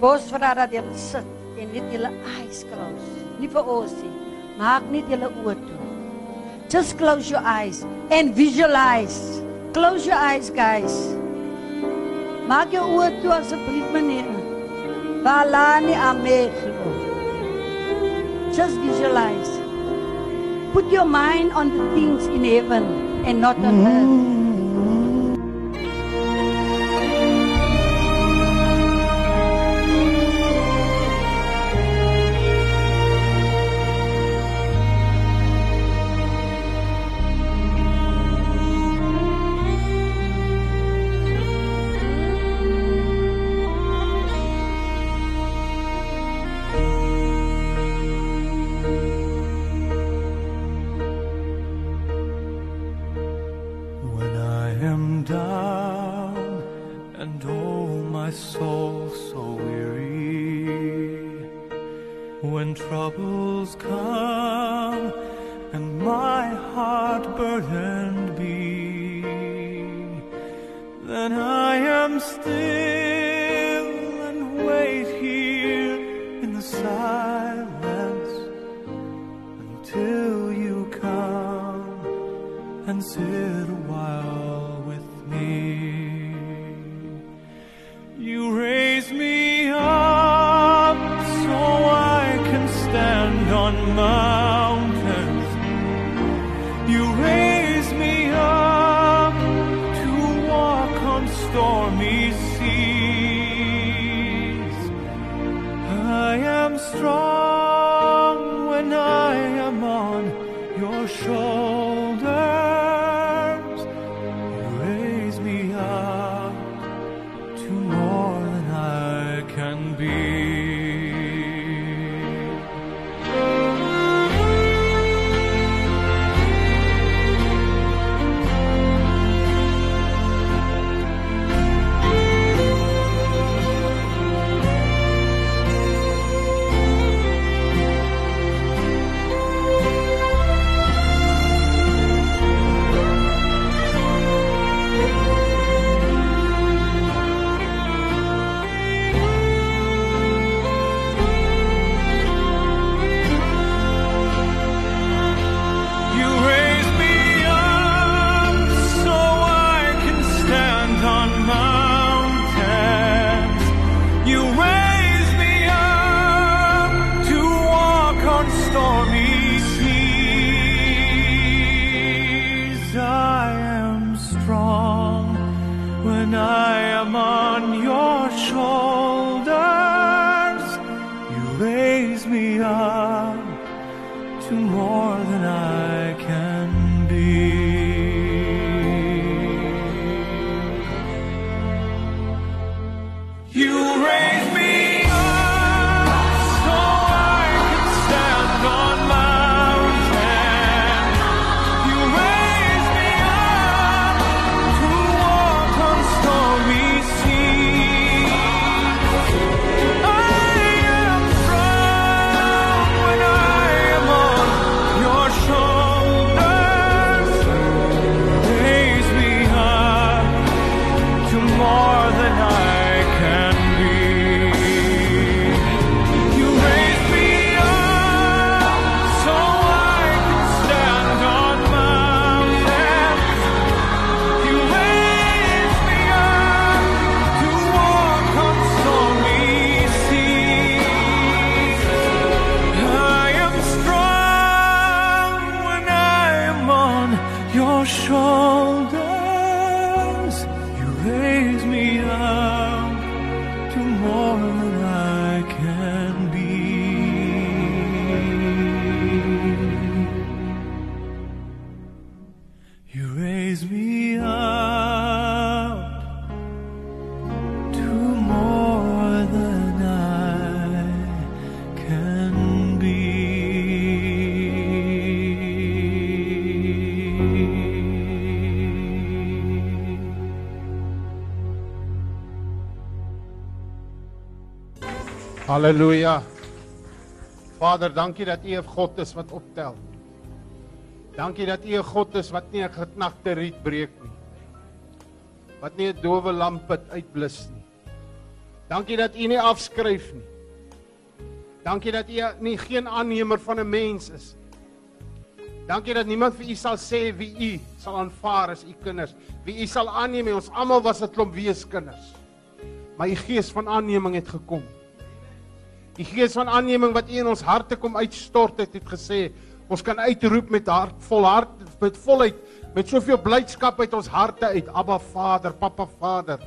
Bos vra dat jy sit en net julle eyes close. Nie vir ons nie. Maak net julle oë toe. Just close your eyes and visualize. Close your eyes guys. Maak jou oë toe asseblief meneer. Valani ameglo. Just visualize. Put your mind on the things in heaven and not on earth. Halleluja. Vader, dankie dat U 'n God is wat optel. Dankie dat U 'n God is wat nie 'n geknakte riet breek nie. Wat nie 'n dowe lampet uitblus nie. Dankie dat U nie afskryf nie. Dankie dat U nie geen aannemer van 'n mens is nie. Dankie dat niemand vir U sal sê wie U sal aanvaar as U kinders. Wie U sal aanneem, ons almal was 'n klomp weeskinders. Maar U gees van aanneming het gekom. Die gees van aanneming wat U in ons harte kom uitstort het, het gesê, ons kan uitroep met hart vol hart met volheid met soveel blydskap uit ons harte uit, Abba Vader, Papa Vader.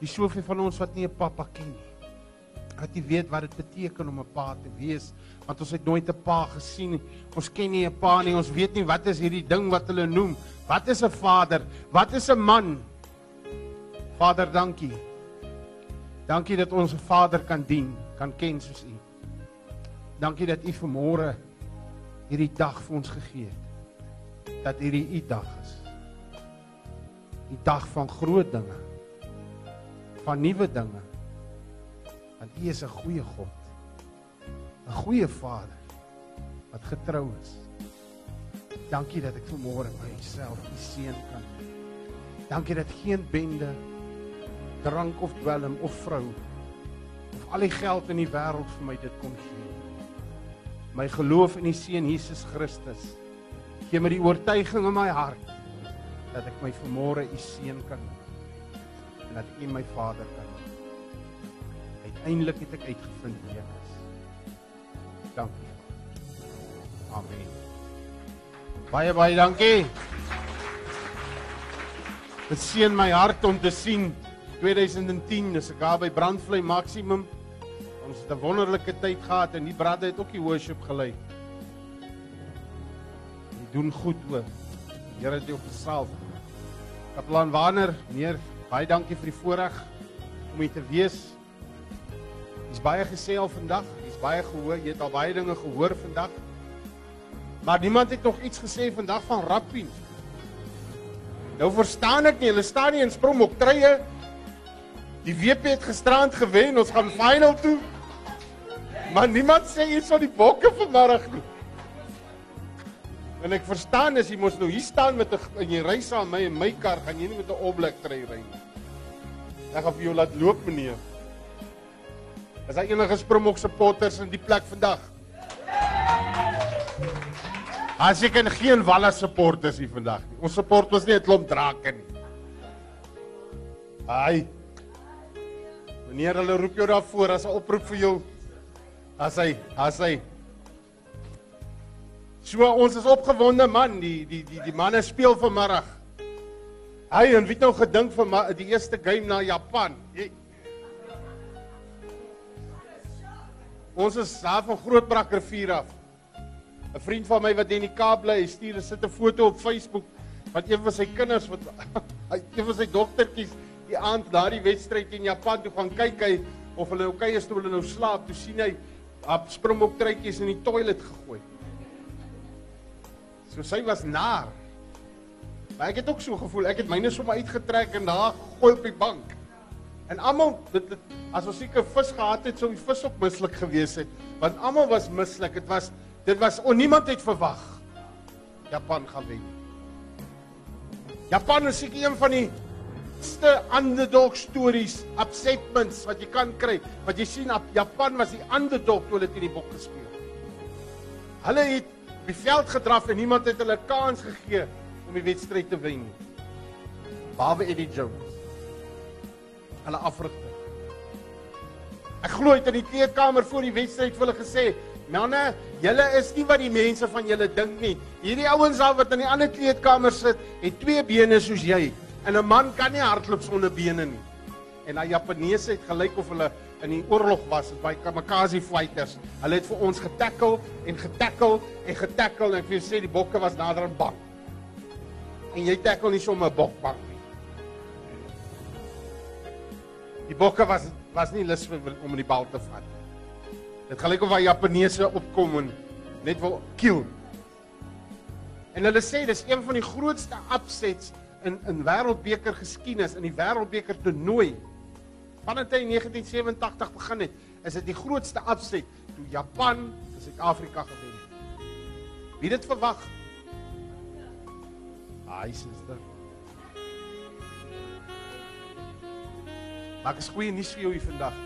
Dis soveel van ons wat nie 'n pappa ken nie. Dat jy weet wat dit beteken om 'n pa te wees, want ons het nooit 'n pa gesien nie. Ons ken nie 'n pa nie. Ons weet nie wat is hierdie ding wat hulle noem. Wat is 'n vader? Wat is 'n man? Vader, dankie. Dankie dat ons 'n Vader kan dien, kan ken soos U. Dankie dat U vanmôre hierdie dag vir ons gegee het. Dat hierdie U dag is. Die dag van groot dinge. Van nuwe dinge. Want U is 'n goeie God. 'n Goeie Vader wat getrou is. Dankie dat ek vanmôre myself U seën kan. Dankie dat geen bende drank of dwelm of vrou al die geld in die wêreld vir my dit kon gee. My geloof in die seun Jesus Christus gee my die oortuiging in my hart dat ek my vanmôre u seun kan noem en dat u my Vader kan noem. Uiteindelik het ek uitgevind wie ek is. Dankie. Amen. Baie baie dankie. Dit seën my hart om te sien 2010 is ek daar by Brandvlei Maximum. Ons het 'n wonderlike tyd gehad en die brande het ook die worship gelei. Jy doen goed. Die Here het jou gesalf. Kaplan Warner, meneer, baie dankie vir die voorreg om hier te wees. Dis baie gesê al vandag. Dis baie gehoor. Jy het al baie dinge gehoor vandag. Maar niemand het nog iets gesê vandag van Rappie. Nou verstaan ek nie. Hulle staan nie in Springbok treie. Die WP het gisterand gewen. Ons gaan final toe. Maar niemand sê iets van die bokke vanmiddag nie. En ek verstaan as jy mos nou hier staan met 'n en jy ry saam met my in my kar, gaan jy nie met 'n oplek trein ry nie. Ek gaan vir jou laat loop meneer. Is daar enige Springbok supporters in die plek vandag? As ek en geen Walle supporters hier vandag nie. Ons support ons nie 'n klomp drake nie. Ai. Meneer, hulle roep jou daarvoor as 'n oproep vir jou. As hy, as hy. So ons is opgewonde man, die die die die manne speel vanmiddag. Hy en wie het nou gedink vir die eerste game na Japan? Jy, ons is daar van Grootbrak rivier af. 'n Vriend van my wat in die Kaap bly, hy stuur 'n sit 'n foto op Facebook wat een van sy kinders wat hy een van sy dogtertjies die aand na die wedstryd in Japan toe gaan kyk hy of hulle okay is toe hulle nou slaap, toe sien hy op springbok truitjies in die toilet gegooi. So sy was naar. Maar ek het ook so gevoel, ek het myne sommer uitgetrek en daar gegooi op die bank. En almal dit, dit as ons seker vis gehad het, sou die vis ook mislik gewees het, want almal was mislik. Dit was dit was on niemand het verwag Japan gaan wen. Japan is seker een van die beste underdog stories, upsetments wat jy kan kry. Wat jy sien, Japan was die underdog toe hulle teen die bok gespeel. Hulle het op die veld gedraf en niemand het hulle kans gegee om die wedstryd te wen nie. Behalwe Eddie Jones. Hulle afrigter. Ek glo het in die kleedkamer voor die wedstryd vir hulle gesê, "Manne, julle is nie wat die mense van julle dink nie. Hierdie ouens al wat in die ander kleedkamer sit, het twee bene soos jy. En 'n man kan nie hardloop sonder bene nie." En daai Japaneese het gelyk of hulle in die oorlog was by Kamikaze fighters. Hulle het vir ons getackle en getackle en getackle en ek wil sê die bokke was nader aan bak. En jy tackle nie sommer 'n bokbak nie. Die bokke was was nie lus vir om die bal te vat. Dit gelyk of daai Japaneese opkom en net wil kill. En hulle sê dis een van die grootste upsets in in wêreldbeker geskiedenis in die wêreldbeker toernooi. Vandat hy in 1987 begin het, is dit die grootste upset toe Japan in Suid-Afrika gewen het. Wie dit verwag? Ai, suster. Maak is goeie nuus vir jou hier vandag.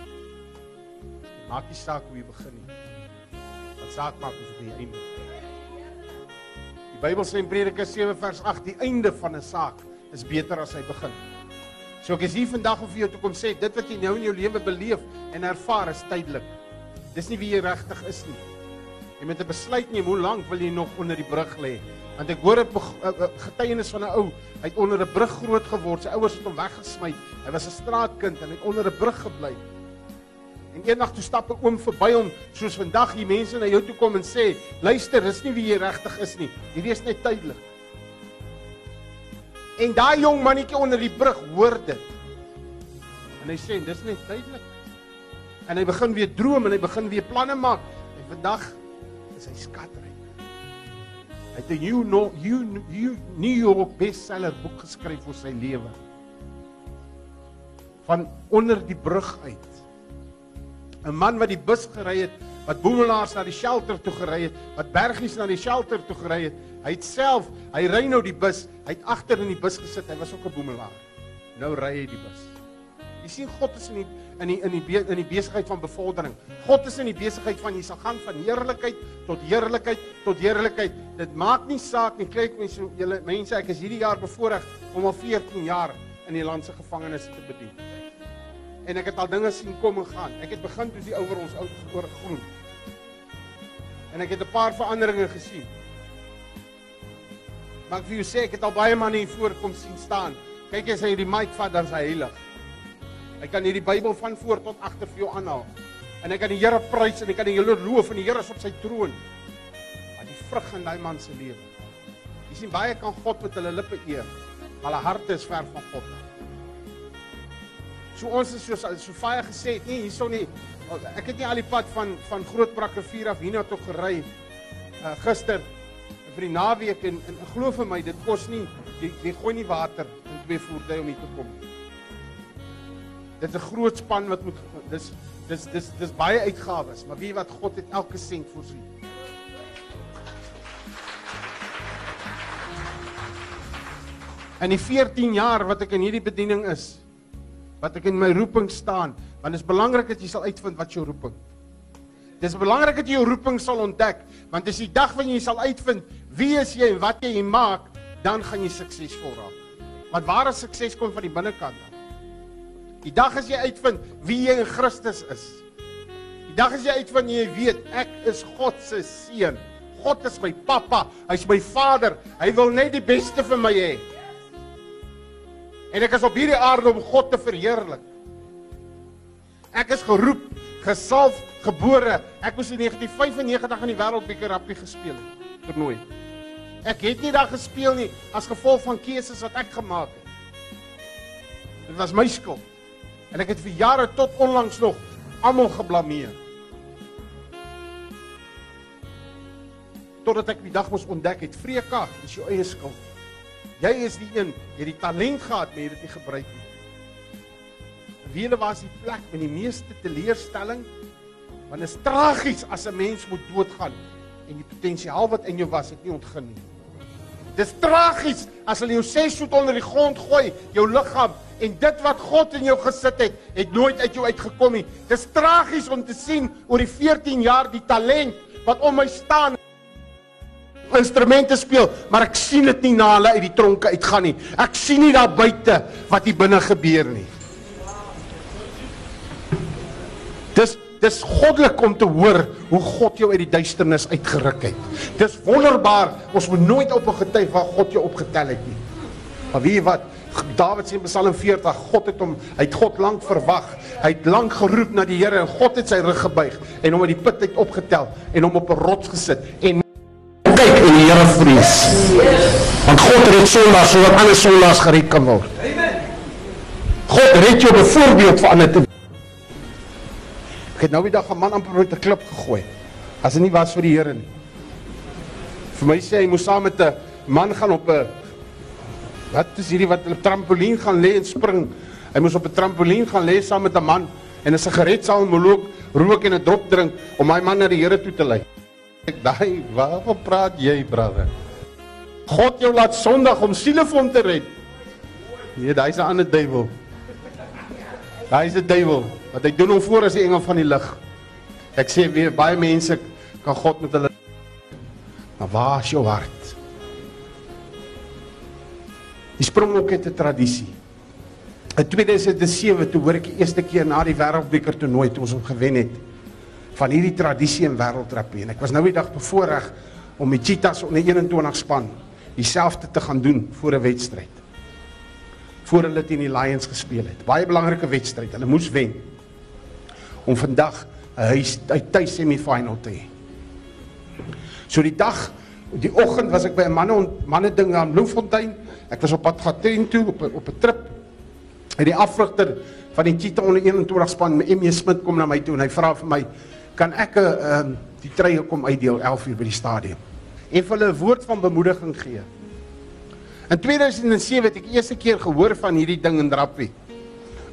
Maak nie saak hoe jy begin nie. Wat saak maak is die einde. Die Bybel sê in Prediker 7 vers 8 die einde van 'n saak is beter as sy begin. So ek is hier vandag om vir jou te kom sê dit wat jy nou in jou lewe beleef en ervaar is tydelik. Dis nie wie jy regtig is nie. Jy moet 'n besluit neem hoe lank wil jy nog onder die brug lê? Want ek hoor 'n getuienis van 'n ou, hy het onder 'n brug groot geword. Sy ouers het hom weggesmy. Hy was 'n straatkind en het onder 'n brug gebly. En eendag toe stap 'n oom verby hom, soos vandag hier mense na jou toe kom en sê, "Luister, dis nie wie jy regtig is nie. Hierdie is net tydelik." En daai jong mannetjie onder die brug hoor dit. En hy sê, "Dis net tydelik." En hy begin weer droom en hy begin weer planne maak. En vandag is hy skatryk. Hy het 'n New York, New York bestseller boek geskryf vir sy lewe. Van onder die brug uit. 'n Man wat die bus gery het, wat boemelaars na die shelter toe gery het, wat bergies na die shelter toe gery het. Hy het self, hy ry nou die bus, hy het agter in die bus gesit. Hy was ook 'n boemelaar. Nou ry hy die bus. Jy sien God is in die in die in die in die besigheid van bevordering. God is in die besigheid van jy sal gaan van heerlikheid tot heerlikheid tot heerlikheid. Dit maak nie saak nie. Kyk mense, julle mense, ek is hierdie jaar bevoorreg om al 14 jaar in die land se gevangenes te bedien. En ek het al dinge sien kom en gaan. Ek het begin toe die ouer ons oud oor groen. En ek het 'n paar veranderinge gesien. Maar ek jou sê ek het al baie manne hier voor kom sien staan. Kyk as hy die mic vat dan is hy heilig. Hy kan hierdie Bybel van voor tot agter vir jou aanhaal. En hy kan die Here prys en hy kan die Here loof en die Here is op sy troon. Maar die vrug in daai man se lewe. Jy sien baie kan God met hulle lippe eer, maar hulle harte is ver van God. So ons is soos so baie gesê het, nee, hierso nie. Ek het nie al die pad van van Grootbrak rivier af hierna toe gery uh, gister vir die naweek en, en, en glo vir my dit kos nie jy, jy gooi nie water in twee voertuie om hier te kom. Dit is 'n groot span wat moet dis dis dis dis baie uitgawes, maar weet wat God het elke sent voorsien. In die 14 jaar wat ek in hierdie bediening is, wat ek in my roeping staan, want dit is belangrik dat jy sal uitvind wat jou roeping. Dis belangrik dat jy jou roeping sal ontdek, want dis die dag wanneer jy sal uitvind wie is jy en wat jy maak, dan gaan jy suksesvol raak. Want ware sukses kom van die binnekant af. Die dag as jy uitvind wie jy in Christus is. Die dag as jy uitvind jy weet ek is God se seun. God is my pappa, hy's my vader. Hy wil net die beste vir my hê. En ek is op hierdie aarde om God te verheerlik. Ek is geroep, gesalf, gebore. Ek moes in 1995 in die Wêreldbeker rugby gespeel het. Toernooi. Ek het nie daar gespeel nie as gevolg van keuses wat ek gemaak het. Dit was my skuld. En ek het vir jare tot onlangs nog almal geblameer. Totdat ek die dag moes ontdek het, Freka, dis jou eie skuld. Jy is die een, jy het die talent gehad, maar jy het dit nie gebruik nie. Wiele was die plek met die meeste teleurstelling. Want dit is tragies as 'n mens moet doodgaan en die potensiaal wat in jou was, het nie ontgin nie. Dis tragies as hulle jou 6 voet onder die grond gooi, jou liggaam en dit wat God in jou gesit het, het nooit uit jou uitgekom nie. Dis tragies om te sien oor die 14 jaar die talent wat om my staan instrumente speel, maar ek sien dit nie na hulle uit die tronke uitgaan nie. Ek sien nie daar buite wat hier binne gebeur nie. Dis dis goddelik om te hoor hoe God jou uit die duisternis uitgeruk het. Dis wonderbaar. Ons moet nooit op 'n getuig waar God jou opgetel het nie. Maar weet jy wat? Dawid sê in Psalm 40, God het hom, hy het God lank verwag. Hy het lank geroep na die Here en God het sy rug gebuig en hom uit die put uit opgetel en hom op 'n rots gesit en kyk en die Here vrees. Want God red sondaars sodat ander sondaars gered kan word. Amen. God red jou byvoorbeeld vir ander te Ek het nou die dag 'n man amper met 'n klip gegooi. As dit nie was vir die Here nie. Vir my sê hy moes saam met 'n man gaan op 'n wat is hierdie wat 'n trampolien gaan lê en spring. Hy moes op 'n trampolien gaan lê saam met 'n man en 'n sigaret saam met hom rook en 'n drop drink om my man na die Here toe te lei. Ek daai, waarvan praat jy, brother? God jou laat Sondag om hom te red. Nee, daai's 'n ander duiwel. Daai's 'n duiwel wat hy doen hom voor as die engel van die lig. Ek sê weer baie mense kan God met hulle Maar waar is jou hart? Die Springbok het 'n tradisie. In 2007 toe hoor ek die eerste keer na die Wêreldbeker toernooi toe ons hom gewen het van hierdie tradisie in wêreldrugby en ek was nou die dag bevoorreg om die Cheetahs onder 21 span dieselfde te gaan doen voor 'n wedstryd. Voor hulle teen die Lions gespeel het. Baie belangrike wedstryd. Hulle moes wen om vandag 'n huis uit tuis semifinal te hê. So die dag, die oggend was ek by 'n manne manne ding aan Bloemfontein. Ek was op pad Gauteng toe op op 'n trip. En die afrigter van die Cheetah onder 21 span, ME Smit kom na my toe en hy vra vir my, "Kan ek 'n ehm um, die treie kom uitdeel 11 uur by die stadion?" En vir hulle 'n woord van bemoediging gee. In 2007 het ek eerste keer gehoor van hierdie ding in rugby.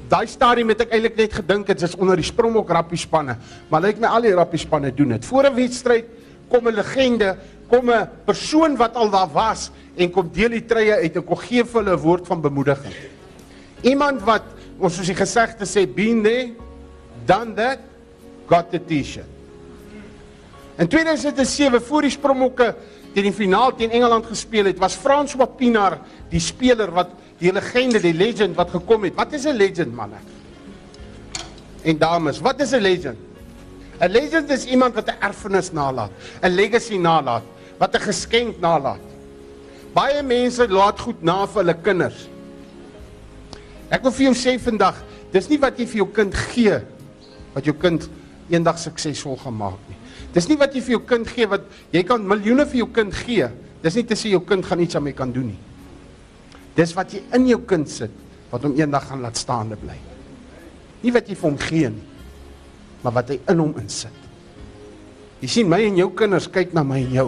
Daai stadium het ek eintlik net gedink dit is onder die Springbok rugby spanne, maar lyk my al die rugby spanne doen dit. Voor 'n wedstryd kom 'n legende, kom 'n persoon wat al daar was en kom deel die treie uit en kom gee vir hulle 'n woord van bemoediging. Iemand wat ons soos die gesegde sê been there, done that, got the t-shirt. In 2007 voor die Springbokke teen die finaal teen Engeland gespeel het, was François Pinaar die speler wat die legende, die legend wat gekom het. Wat is 'n legend manne? En dames, wat is 'n legend? 'n Legend is iemand wat 'n erfenis nalat, 'n legacy nalat, wat 'n geskenk nalat. Baie mense laat goed na vir hulle kinders. Ek wil vir jou sê vandag, dis nie wat jy vir jou kind gee wat jou kind eendag suksesvol gaan maak nie. Dis nie wat jy vir jou kind gee wat jy kan miljoene vir jou kind gee. Dis nie te sê jou kind gaan iets daarmee kan doen nie. Dis wat jy in jou kind sit wat hom eendag gaan laat staande bly. Nie wat jy vir hom gee nie, maar wat hy in hom insit. Jy sien my en jou kinders kyk na my en jou.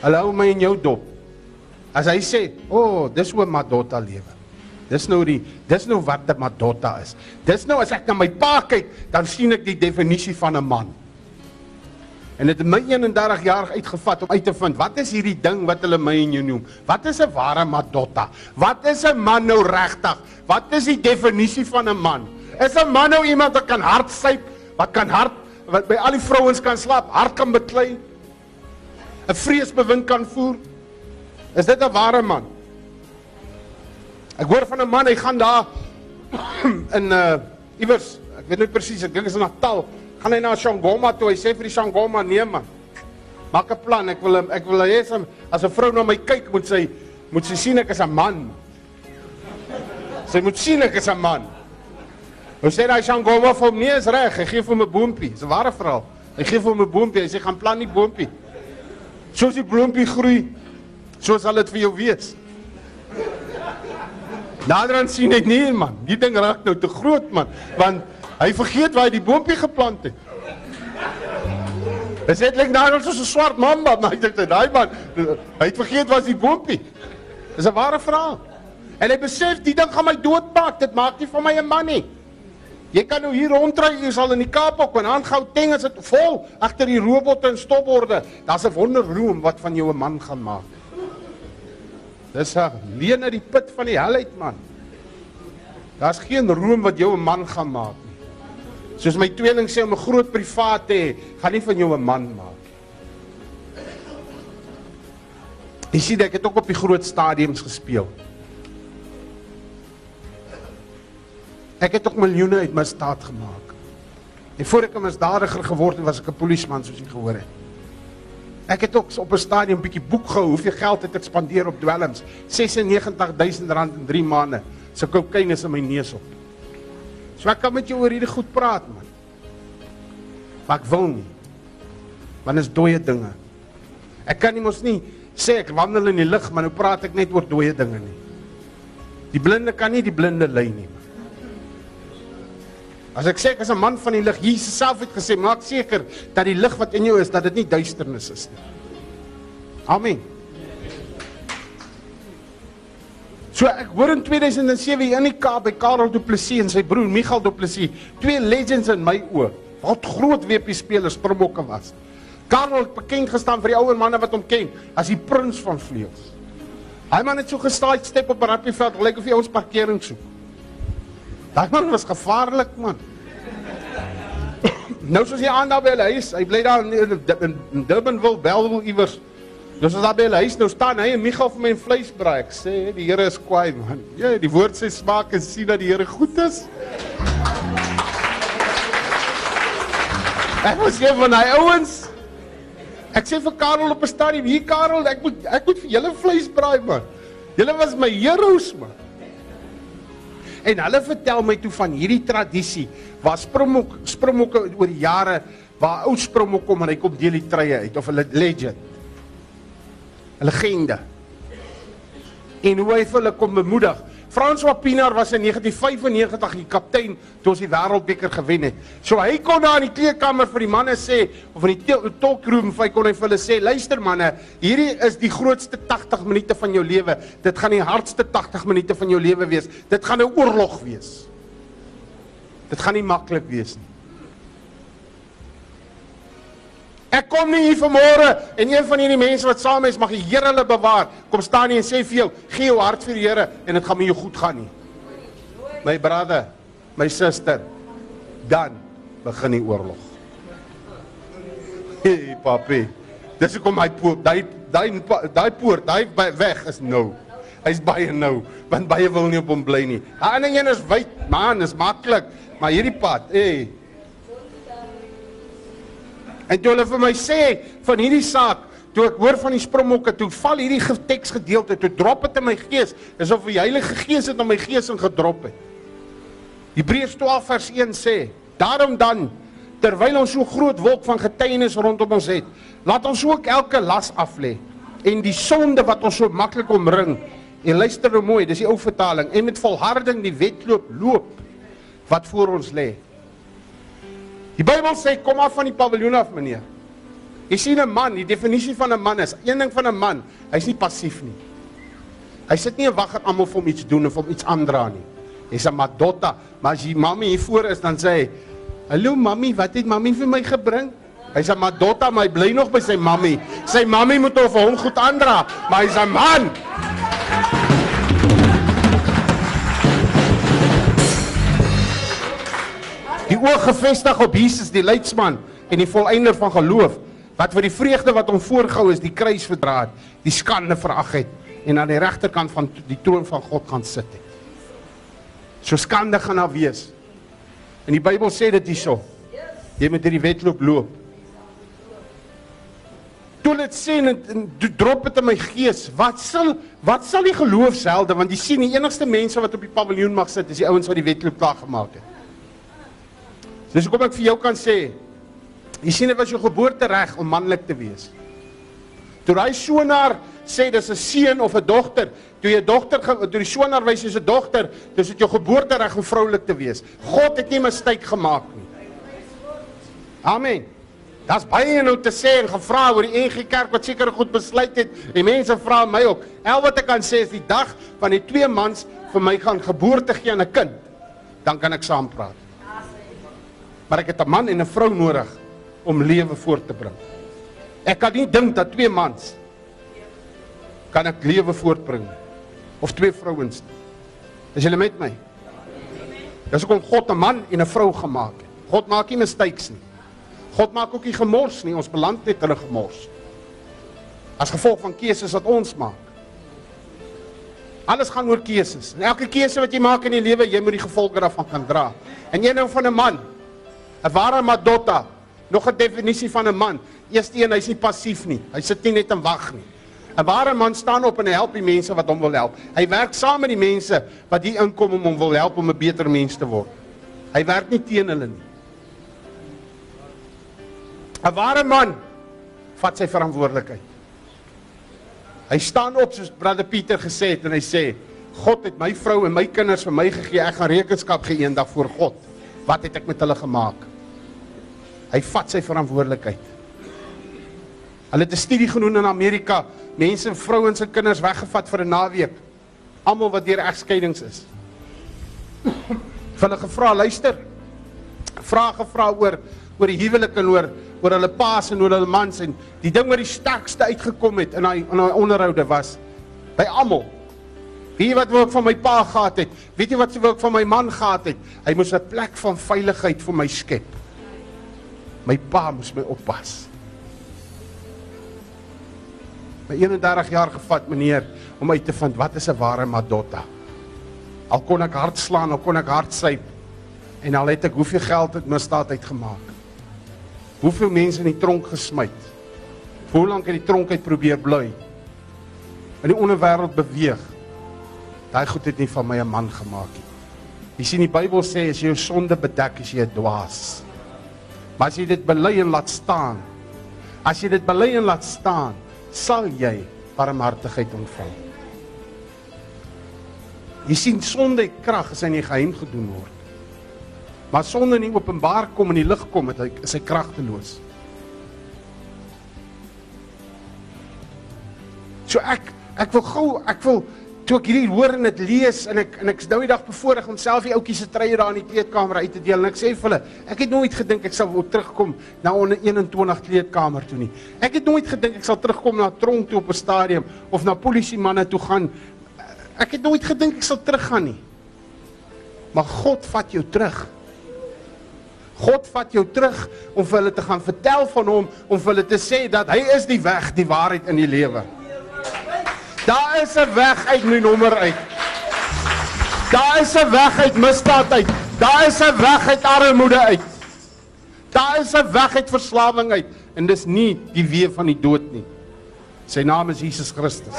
Hulle hou my en jou dop. As hy sê, "O, oh, dis hoe Madotta lewe." Dis nou die dis nou wat 'n Madotta is. Dis nou as ek na my pa kyk, dan sien ek die definisie van 'n man. En dit het my 31 jaar uitgevat om uit te vind wat is hierdie ding wat hulle my en jou noem? Wat is 'n ware Madotta? Wat is 'n man nou regtig? Wat is die definisie van 'n man? Is 'n man nou iemand wat kan hardsyp, wat kan hard wat by al die vrouens kan slaap, hard kan beklei, 'n vreesbewind kan voer? Is dit 'n ware man? Ek hoor van 'n man, hy gaan daar in uh iewers, ek weet nie presies, ek dink is in Natal, gaan hy na Shangoma toe. Hy sê vir die Shangoma: "Nee man. Maak 'n plan. Ek wil ek wil hê as 'n vrou na my kyk, moet sy moet sy sien ek is 'n man. Sy moet sien ek is 'n man." Hoe sê daai Shangoma vir hom: "Nee, is reg. Hy gee vir hom 'n boontjie. Dis 'n ware verhaal. Hy gee vir hom 'n boontjie. Hy sê gaan plan die boontjie. Soos die boontjie groei, so sal dit vir jou wees." Naderhand sien ek nee man, die ding raak nou te groot man, want hy vergeet waar hy die boontjie geplant het. Dit het net nou soos 'n swart mamba, maar ek dink daai man, hy het vergeet waar die boontjie. Dis 'n ware verhaal. En hy besef die ding gaan my doodmaak, dit maak nie van my 'n man nie. Jy kan nou hier rondry, jy sal in die Kaap ook, en aan Gauteng is dit vol agter die robotte en stopborde. Daar's 'n wonderroom wat van jou 'n man gaan maak. Dis 'n leen uit die put van die hel uit man. Daar's geen room wat jou 'n man gaan maak nie. Soos my tweeling sê om 'n groot privaat te hê, gaan nie van jou 'n man maak nie. Jy sien ek het ook op die groot stadiums gespeel. Ek het ook miljoene uit misdaad gemaak. En voor ek 'n misdadiger geword het, was ek 'n polisieman soos jy gehoor het. Ek het ook op 'n stadium bietjie boek gehou hoeveel geld het ek spandeer op dwelms. 96000 rand in 3 maande. Se kokaine is in my neus op. So ek kan met jou oor hierdie goed praat man. Maar ek wil nie. Want dit is dooie dinge. Ek kan nie mos nie sê ek wandel in die lig, maar nou praat ek net oor dooie dinge nie. Die blinde kan nie die blinde lei nie. Man. As ek sê ek is 'n man van die lig, Jesus self het gesê, maak seker dat die lig wat in jou is, dat dit nie duisternis is nie. Amen. So ek hoor in 2007 hier in die Kaap by Karel Du Plessis en sy broer Michael Du Plessis, twee legends in my oë. Wat groot WP spelers Springbokke was. Karel het bekend gestaan vir die ouer manne wat hom ken as die prins van vleuels. Hy man het so gestaai step op 'n rugbyveld, gelyk of hy ons parkering soek. Daai man was gevaarlik man. nou soos hy aan daar by hulle huis, hy bly daar in, in, in Durbanville, Bellville iewers. Dus as daar by hulle huis nou staan hy en Michael vir my vleis braai. Ek sê die Here is kwaai man. Ja, die woord sê smaak en sien dat die Here goed is. Ek was een van daai ouens. Ek sê vir Karel op 'n stadium, hier Karel, ek moet ek moet vir julle vleis braai man. Julle was my heroes man. En hulle vertel my toe van hierdie tradisie waar Springbok Springbokke oor die jare waar ou Springbok kom en hy kom deel die treie uit of 'n legend. Legende. En hoe hy hulle kom bemoedig. François Pinaar was in 1995 die kaptein toe ons die wêreldbeker gewen het. So hy kon daar in die kleedkamer vir die manne sê of in die talkroom vir hy kon hy vir hulle sê, luister manne, hierdie is die grootste 80 minute van jou lewe. Dit gaan die hardste 80 minute van jou lewe wees. Dit gaan 'n oorlog wees. Dit gaan nie maklik wees nie. Ek kom nie hier vanmôre en een van hierdie mense wat saam is, mag die Here hulle bewaar. Kom staan hier en sê vir jou, gee jou hart vir die Here en dit gaan met jou goed gaan nie. My brother, my suster, dan begin die oorlog. Hey papi. Dis hoekom my poort, daai daai daai poort, daai weg is nou. Hy's baie nou, want baie wil nie op hom bly nie. Daai ander een is wyd, man, is maklik, maar hierdie pad, hey, En toe hulle vir my sê van hierdie saak, toe ek hoor van die Springbokke, toe val hierdie teks gedeelte, toe drop dit in my gees, asof die Heilige Gees dit in my gees ingedrop het. Hebreërs 12 vers 1 sê: "Daarom dan, terwyl ons so groot wolk van getuienis rondom ons het, laat ons ook elke las aflê en die sonde wat ons so maklik omring. En luister nou mooi, dis die ou vertaling, en met volharding die wedloop loop wat voor ons lê." Die Bybel sê kom af van die paviljoen af meneer. Jy sien 'n man, die definisie van 'n man is, een ding van 'n man, hy's nie passief nie. Hy sit nie en wag dat almal vir hom iets doen of hom iets aandra nie. Hy's 'n madotta, maar as die mammy hier voor is dan sê hy, "Hallo mammy, wat het mammy vir my gebring?" Hy's 'n madotta, maar hy bly nog by sy mammy. Sy mammy moet hom vir hom goed aandra, maar hy's 'n man. Die oog gefestig op Jesus die leidsman en die volëinder van geloof wat vir die vreugde wat hom voorgehou is die kruis verdra het, die skande verag het en aan die regterkant van die troon van God gaan sit het. So skande gaan daar wees. En die Bybel sê dit hierso. Jy moet hierdie wedloop loop. Toe dit sê en, en drop dit in my gees, wat sal wat sal die geloofshelde want jy sien die enigste mense wat op die paviljoen mag sit is die ouens wat die wedloop klaar gemaak het. Dis hoekom ek vir jou kan sê, jy sien dit was jou geboortereg om manlik te wees. Toe hy so naar sê dis 'n seun of 'n dogter. Toe jy dogter toe die sonaar wys jy's 'n dogter, dis dit jou geboortereg om vroulik te wees. God het nie 'n mistake gemaak nie. Amen. Daar's baie nou te sê en gevra oor die NG Kerk wat seker goed besluit het. En mense vra my ook. Al wat ek kan sê is die dag van die twee mans vir my gaan geboorte gee aan 'n kind, dan kan ek saam praat. Maar ek het 'n man en 'n vrou nodig om lewe voort te bring. Ek kan nie dink dat twee mans kan ek lewe voortbring of twee vrouens. Is julle met my? Dis hoekom God 'n man en 'n vrou gemaak het. God maak nie mistakes nie. God maak ook nie gemors nie. Ons beland net hulle gemors. As gevolg van keuses wat ons maak. Alles gaan oor keuses. En elke keuse wat jy maak in die lewe, jy moet die gevolge daarvan kan dra. En een ding van 'n man, 'n ware madotta, nog 'n definisie van 'n man. Eerste een, hy's nie passief nie. Hy sit nie net en wag nie. 'n Ware man staan op en help die mense wat hom wil help. Hy werk saam met die mense wat hier inkom om hom wil help om 'n beter mens te word. Hy werk nie teen hulle nie. 'n Ware man vat sy verantwoordelikheid. Hy staan op soos brother Pieter gesê het en hy sê God het my vrou en my kinders vir my gegee. Ek gaan rekenskap gee eendag voor God. Wat het ek met hulle gemaak? Hy vat sy verantwoordelikheid. Hulle het 'n studie gedoen in Amerika, mense, vrouens en kinders weggevat vir 'n naweek. Almal wat deur egskeidings is. Hulle gevra, luister. Vrae gevra oor oor die huwelik en oor oor hulle paas en oor hulle mans en die ding wat die sterkste uitgekom het in daai in daai onderhoude was by almal. Weet jy wat wou ek van my pa gehad het? Weet jy wat wou ek van my man gehad het? Hy moes 'n plek van veiligheid vir my skep. My pa moes my oppas. My 31 jaar gevat meneer om uit te vind wat is 'n ware madotta. Al kon ek hard slaan, al kon ek hard syp en al het ek hoeveel geld het misdaad uitgemaak. Hoeveel mense in die tronk gesmyt. Hoe lank het die tronk uit probeer bly? In die onderwêreld beweeg. Daai goed het nie van my 'n man gemaak nie. Jy sien die Bybel sê as jy jou sonde bedek, is jy 'n dwaas. Maar as jy dit bely en laat staan, as jy dit bely en laat staan, sal jy barmhartigheid ontvang. Jy sien sonde het krag as hy in die geheim gedoen word. Maar sonde in die openbaar kom in die lig kom, hy is hy kragteloos. So ek ek wil gou ek wil toe ek hierdie hoor en dit lees en ek en ek's nou die dag bevoorreg om self die ouetjies se treie daar in die kleedkamer uit te deel en ek sê vir hulle ek het nooit gedink ek sal wou terugkom na 'n 21 kleedkamer toe nie. Ek het nooit gedink ek sal terugkom na tronk toe op 'n stadium of na polisie manne toe gaan. Ek het nooit gedink ek sal teruggaan nie. Maar God vat jou terug. God vat jou terug om vir hulle te gaan vertel van hom, om vir hulle te sê dat hy is die weg, die waarheid in die lewe. Daar is 'n weg uit my nommer uit. Daar is 'n weg uit misdaad uit. Daar is 'n weg uit armoede uit. Daar is 'n weg uit verslawing uit en dis nie die weë van die dood nie. Sy naam is Jesus Christus.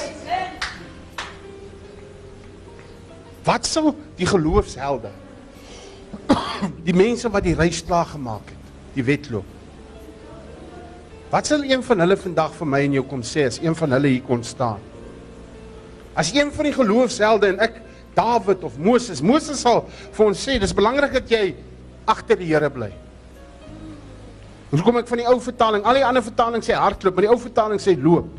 Wat sou die geloofshelde die mense wat die reis klaar gemaak het, die wedloop. Wat sal een van hulle vandag vir my en jou kom sê as een van hulle hier kon staan? As een van die geloofshelde en ek Dawid of Moses, Moses sal vir ons sê dis belangrik dat jy agter die Here bly. Hoe kom ek van die ou vertaling? Al die ander vertalings sê hardloop, maar die ou vertaling sê loop.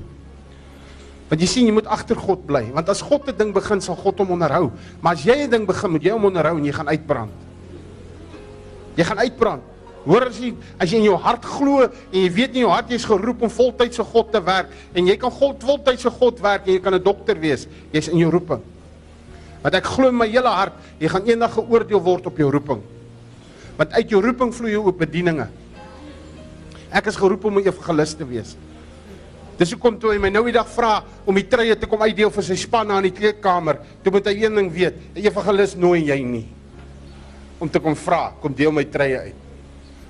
Want jy sien jy moet agter God bly, want as God 'n ding begin, sal God hom onderhou. Maar as jy 'n ding begin, moet jy hom onderhou en jy gaan uitbrand. Jy gaan uitbrand. Hoor as jy as jy in jou hart glo en jy weet in jou hart jy's geroep om voltydse God te werk en jy kan God voltydse God werk en jy kan 'n dokter wees. Jy's in jou roeping. Want ek glo my hele hart jy gaan eendag geoordeel word op jou roeping. Want uit jou roeping vloei jou ook bedieninge. Ek is geroep om 'n evangelis te wees. Dis hoekom toe hy my nou die dag vra om die treie te kom uitdeel vir sy span na in die kleedkamer, toe moet hy een ding weet, 'n evangelis nooi jy nie om te kom vra, kom deel my treie uit.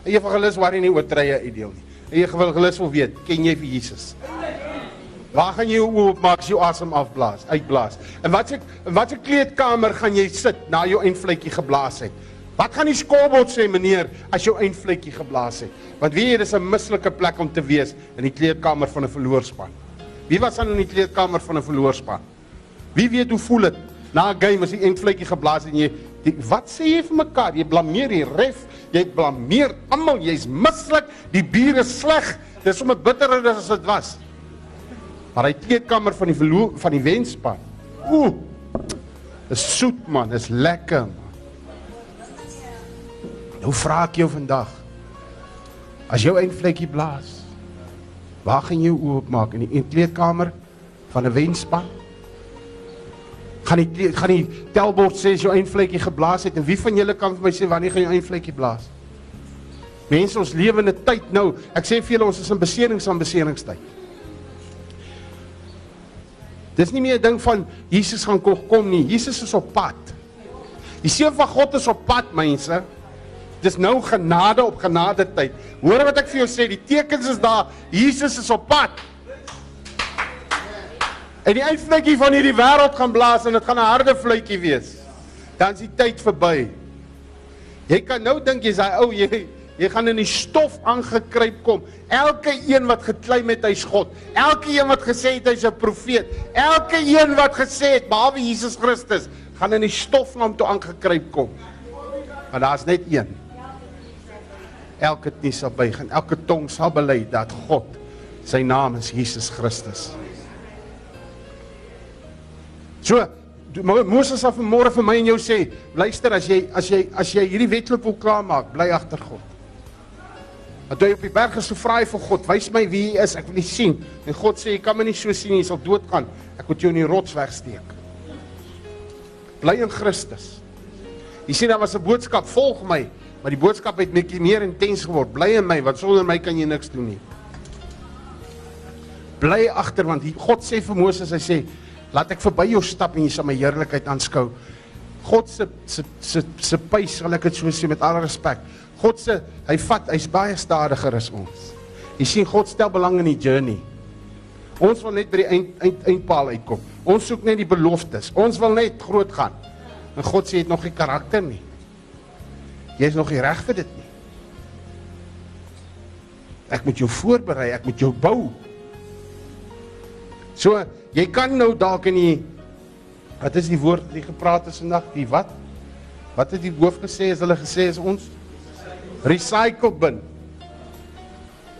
'n Evangelis waar hy nie oor treie uitdeel nie. 'n Evangelis wil weet, ken jy vir Jesus? Waar gaan jy jou oop maak jy asem afblaas, uitblaas? En wat se wat se kleedkamer gaan jy sit na jou eindvletjie geblaas het? Wat gaan die skoolbord sê meneer as jou eindvletjie geblaas het? Want weet jy dis 'n mislike plek om te wees in die kleedkamer van 'n verloor span. Wie was aan in die kleedkamer van 'n verloorspan? Wie weet hoe voel dit na 'n game as die eindvletjie geblaas en jy die, wat sê jy vir mekaar? Jy blameer die ref, jy blameer almal, jy's mislik, die bier is sleg. Dis sommer bitterer as dit was. Maar hy kleedkamer van die verloor van die wenspan. Ooh. Dis soet man, dis lekker man. Nou vra ek jou vandag. As jou eindvletjie blaas, waar gaan jy jou oop maak in die kleedkamer van 'n wenspan? Gaan die gaan die telbord sê as jou eindvletjie geblaas het en wie van julle kan vir my sê wanneer gaan jou eindvletjie blaas? Mense, ons lewe in 'n tyd nou. Ek sê vir julle ons is in beserings aan beseringstyd. Dis nie meer 'n ding van Jesus gaan kom nie. Jesus is op pad. Die seun van God is op pad, mense. Dis nou genade op genade tyd. Hoor wat ek vir jou sê, die tekens is daar. Jesus is op pad. En die eindvletjie van hierdie wêreld gaan blaas en dit gaan 'n harde fluitjie wees. Dan is die tyd verby. Jy kan nou dink jy's daai ou jy jy gaan in die stof aangekruip kom. Elke een wat geklaim het hy's God. Elke een wat gesê het hy's 'n profeet. Elke een wat gesê het behalwe Jesus Christus gaan in die stof na hom toe aangekruip kom. Maar daar's net een. Elke knie sal buig en elke tong sal bely dat God sy naam is Jesus Christus. So, Mo- Moses sal vanmôre vir my en jou sê, luister as jy as jy as jy hierdie wedloop wil klaarmaak, bly agter God. Want jy op die berg is, so vra jy vir God, wys my wie hy is, ek wil U sien. En God sê jy kan my nie so sien nie, jy sal doodgaan. Ek moet jou in die rots wegsteek. Bly in Christus. Jy sien daar was 'n boodskap, volg my, maar die boodskap het net meer intens geword. Bly in my, want sonder my kan jy niks doen nie. Bly agter want God sê vir Moses, hy sê, laat ek verby jou stap en jy sal my heerlikheid aanskou. God se se se se puis, sal ek dit so sê met alle respek. God se hy vat, hy's baie stadiger as ons. Jy sien God stel belang in die journey. Ons wil net by die eind, eind eindpaal uitkom. Ons soek net die beloftes. Ons wil net groot gaan. En God sê jy het nog nie karakter nie. Jy is nog nie reg vir dit nie. Ek moet jou voorberei, ek moet jou bou. So, jy kan nou dalk in die wat is die woord wat jy gepraat het vandag? Die wat? Wat het die hoof gesê as hulle gesê is ons recycle bin.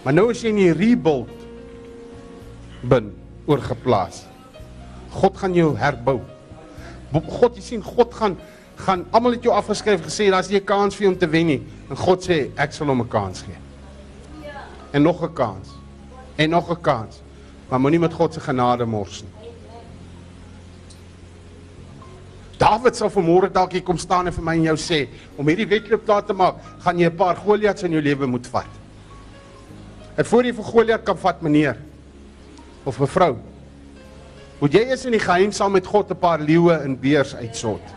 Maar nou is jy in die rebuild bin oorgeplaas. God gaan jou herbou. Bo- God, jy sien God gaan gaan almal het jou afgeskryf gesê daar's nie 'n kans vir hom te wen nie. En God sê ek sal hom 'n kans gee. En nog 'n kans. En nog 'n kans. Maar moenie met God se genade mors nie. Dawid sal vanmôre dalk hier kom staan en vir my en jou sê om hierdie wedloop klaar te maak, gaan jy 'n paar Goliats in jou lewe moet vat. En voor jy vir Goliat kan vat, meneer of mevrou, moet jy eers in die geheim saam met God 'n paar leeuë en beers uitsort.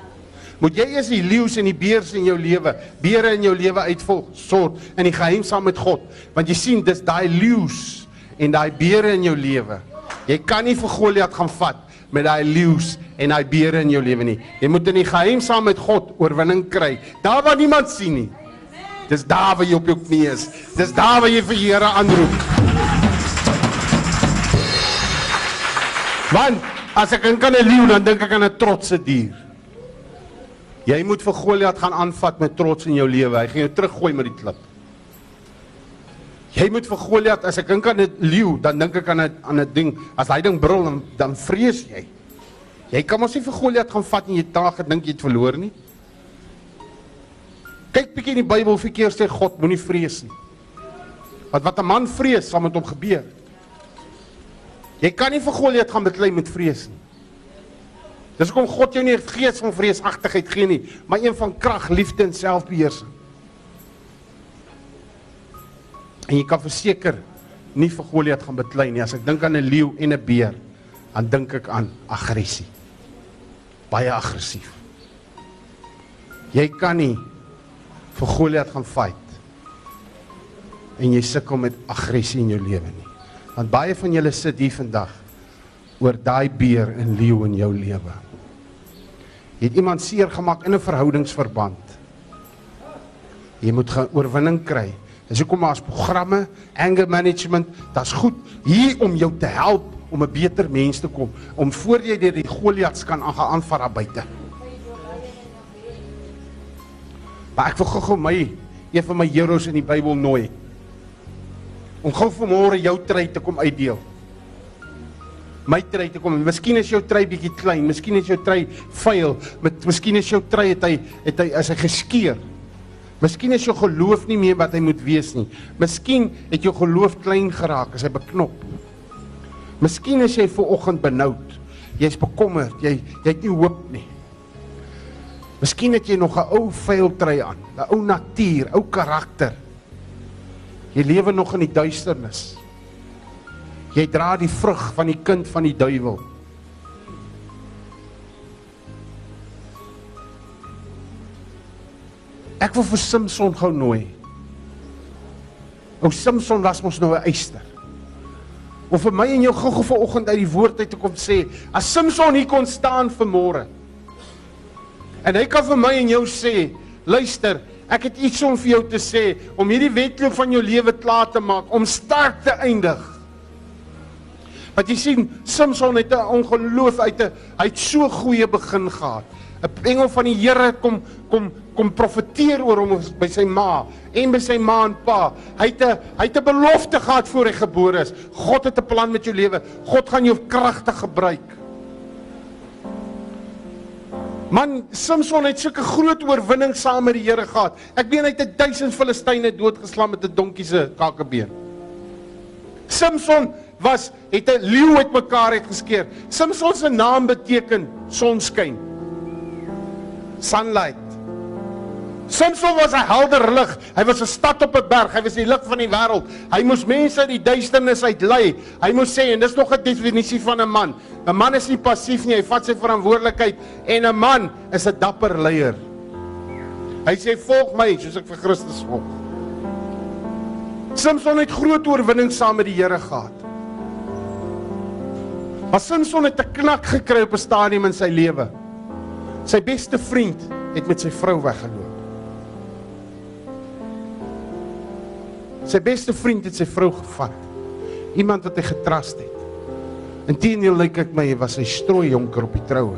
Moet jy eers die leeu's en die beers in jou lewe, beere in jou lewe uitvolg, sort in die geheim saam met God, want jy sien dis daai leeu's en daai beere in jou lewe. Jy kan nie vir Goliat gaan vat met daai leeu's en daai beere in jou lewe nie. Jy moet in die geheim saam met God oorwinning kry. Daar waar niemand sien nie. Dis daar waar jy op jou knie is. Dis daar waar jy vir die Here aanroep. Want as ek dink aan 'n leeu, dan dink ek aan 'n trotse dier. Jy moet vir Goliat gaan aanvat met trots in jou lewe. Hy gaan jou teruggooi met die klip. Jy moet vir Goliat, as ek dink aan 'n leeu, dan dink ek aan 'n aan 'n ding. As hy ding brul dan dan vrees jy. Jy kan mos nie vir Goliat gaan vat en jy taag gedink jy het verloor nie. Kyk bietjie in die Bybel, hoeveel keer sê God moenie vrees nie. Want wat 'n man vrees, sal met hom gebeur. Jy kan nie vir Goliat gaan beklei met vrees nie. Dis hoekom God jou nie 'n gees van vreesagtigheid gee nie, maar een van krag, liefde en selfbeheersing. En jy kan verseker nie vir Goliat gaan beklei nie. As ek dink aan 'n leeu en 'n beer, dan dink ek aan aggressie. Baie aggressief. Jy kan nie vir Goliat gaan fight en jy sukkel met aggressie in jou lewe nie. Want baie van julle sit hier vandag oor daai beer en leeu in jou lewe. Jy het iemand seer gemaak in 'n verhoudingsverband. Jy moet gaan oorwinning kry. Dis hoekom daar's programme, anger management, dit's goed hier om jou te help om 'n beter mens te kom, om voor jy deur die Goliats kan aangaan aanvat daar buite. Maar ek wil gou-gou my een van my heroes in die Bybel nooi. Om gou vanmôre jou trui te kom uitdeel. My trui te kom. Miskien is jou trui bietjie klein, miskien is jou trui vuil, met miskien is jou trui het hy het hy as hy geskeur. Miskien is jou geloof nie meer wat hy moet wees nie. Miskien het jou geloof klein geraak as hy beknop. Miskien is jy ver oggend benoud. Jy's bekommerd, jy jy het nie hoop nie. Miskien het jy nog 'n ou vuil trui aan, 'n ou natuur, ou karakter. Jy lewe nog in die duisternis. Jy dra die vrug van die kind van die duiwel. Ek wil vir Samson gou nooi. Ou Samson was mos nou 'n eyster. Of vir my en jou gou-gou vanoggend uit die woord uit te kom sê, as Samson hier kon staan vanmôre. En hy kan vir my en jou sê, luister, ek het iets om vir jou te sê om hierdie wedloop van jou lewe klaar te maak, om sterk te eindig. Want jy sien, Samson het 'n ongeloof uit 'n hy het so goeie begin gehad. 'n Engel van die Here kom kom kom profeteer oor hom by sy ma en by sy ma en pa. Hy het 'n hy het 'n belofte gehad voor hy gebore is. God het 'n plan met jou lewe. God gaan jou kragtig gebruik. Man, Samson het sulke groot oorwinning saam met die Here gehad. Ek meen hy het 'n duisend Filistyne doodgeslaan met 'n donkie se kakebeen. Samson was het 'n leeu uitmekaar uitgeskeer. Samson se naam beteken sonskyn. Sunlight. Samson was 'n helder lig. Hy was 'n stad op 'n berg. Hy was die lig van die wêreld. Hy moes mense uit die duisternis uitlei. Hy moes sê en dis nog 'n definisie van 'n man. 'n Man is nie passief nie. Hy vat sy verantwoordelikheid en 'n man is 'n dapper leier. Hy sê volg my soos ek vir Christus volg. Samson het groot oorwinning saam met die Here gehad. Maar Samson het 'n knak gekry op 'n stadium in sy lewe. Sy beste vriend het met sy vrou weggeloop. Sy beste vriend het sy vrou gevat. Iemand wat hy getrust het. Inteendeel lyk ek my was hy strooi jonker op die troue.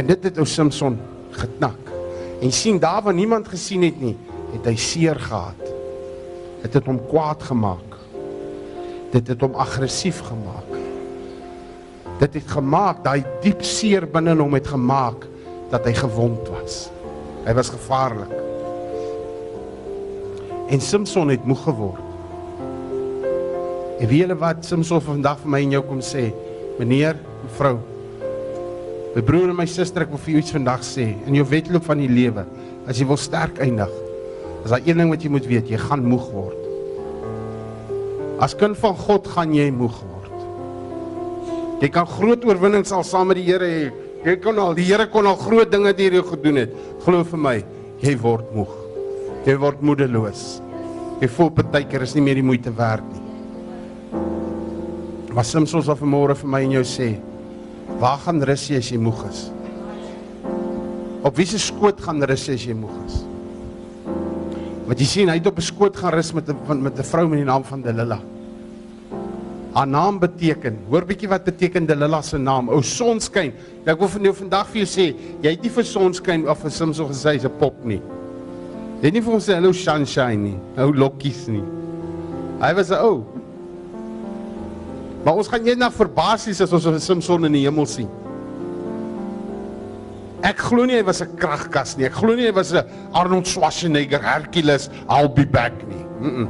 En dit het ou Samson geknak. En sien daar waar niemand gesien het nie, het hy seer gehad. Dit het hom kwaad gemaak. Dit het hom aggressief gemaak. Dit het gemaak daai diep seer binne hom het gemaak dat hy gewond was. Hy was gevaarlik. En Samson het moeg geword. En weet julle wat Samson vandag vir my en jou kom sê? Meneer, mevrou, my broer en my suster, ek wil vir jou iets vandag sê in jou wedloop van die lewe. As jy wil sterk eindig, is daar een ding wat jy moet weet, jy gaan moeg word. As kind van God gaan jy moeg word. Jy kan groot oorwinnings al saam met die Here hê. Jy kon al die Here kon al groot dinge deur jou gedoen het. Glo vir my, jy word moeg. Jy word moedeloos. Jy voel partykeer is nie meer die moeite werd nie. Maar Samson sal vanmôre vir my en jou sê, waar gaan rus jy as jy moeg is? Op wiese skoot gaan rus jy as jy moeg is? Want jy sien, hy het op 'n skoot gaan rus met 'n met 'n vrou met die naam van Delila. Haar naam beteken, hoor bietjie wat beteken Delila se naam, ou sonskyn. Ek wil van jou vandag vir jou sê, jy het nie vir sonskyn of vir Samson gesê hy's 'n pop nie. Jy het nie vir ons sê hallo sunshine nie, ou lokkies nie. Hy was 'n ou. Maar ons gaan eendag verbaas wees as ons 'n Samson in die hemel sien. Ek glo nie hy was 'n kragkas nie. Ek glo nie hy was 'n Arnold Schwarzenegger Hercules I'll be back nie. Mm. -mm.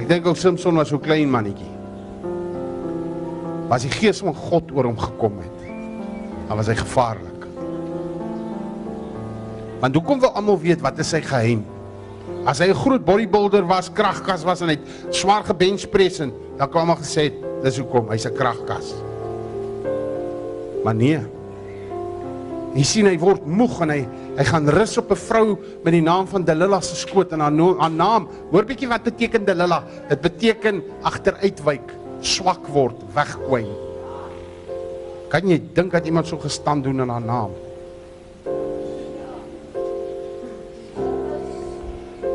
Ek dink ook Samson was so klein mannetjie. Was die gees van God oor hom gekom het. Dan was hy gevaarlik. Want hoekom wil almal weet wat is sy geheim? As hy 'n groot bodybuilder was, kragkas was en hy het swaar gebench press en dan kwam maar gesê dis hoekom hy's 'n kragkas. Maar nee. Jy sien hy word moeg en hy hy gaan rus op 'n vrou met die naam van Delila se skoot en haar, no, haar naam. Hoor bietjie wat beteken Delila? Dit beteken agteruitwyk, swak word, wegkwyn. Kan jy dink dat iemand so gestaan doen in haar naam?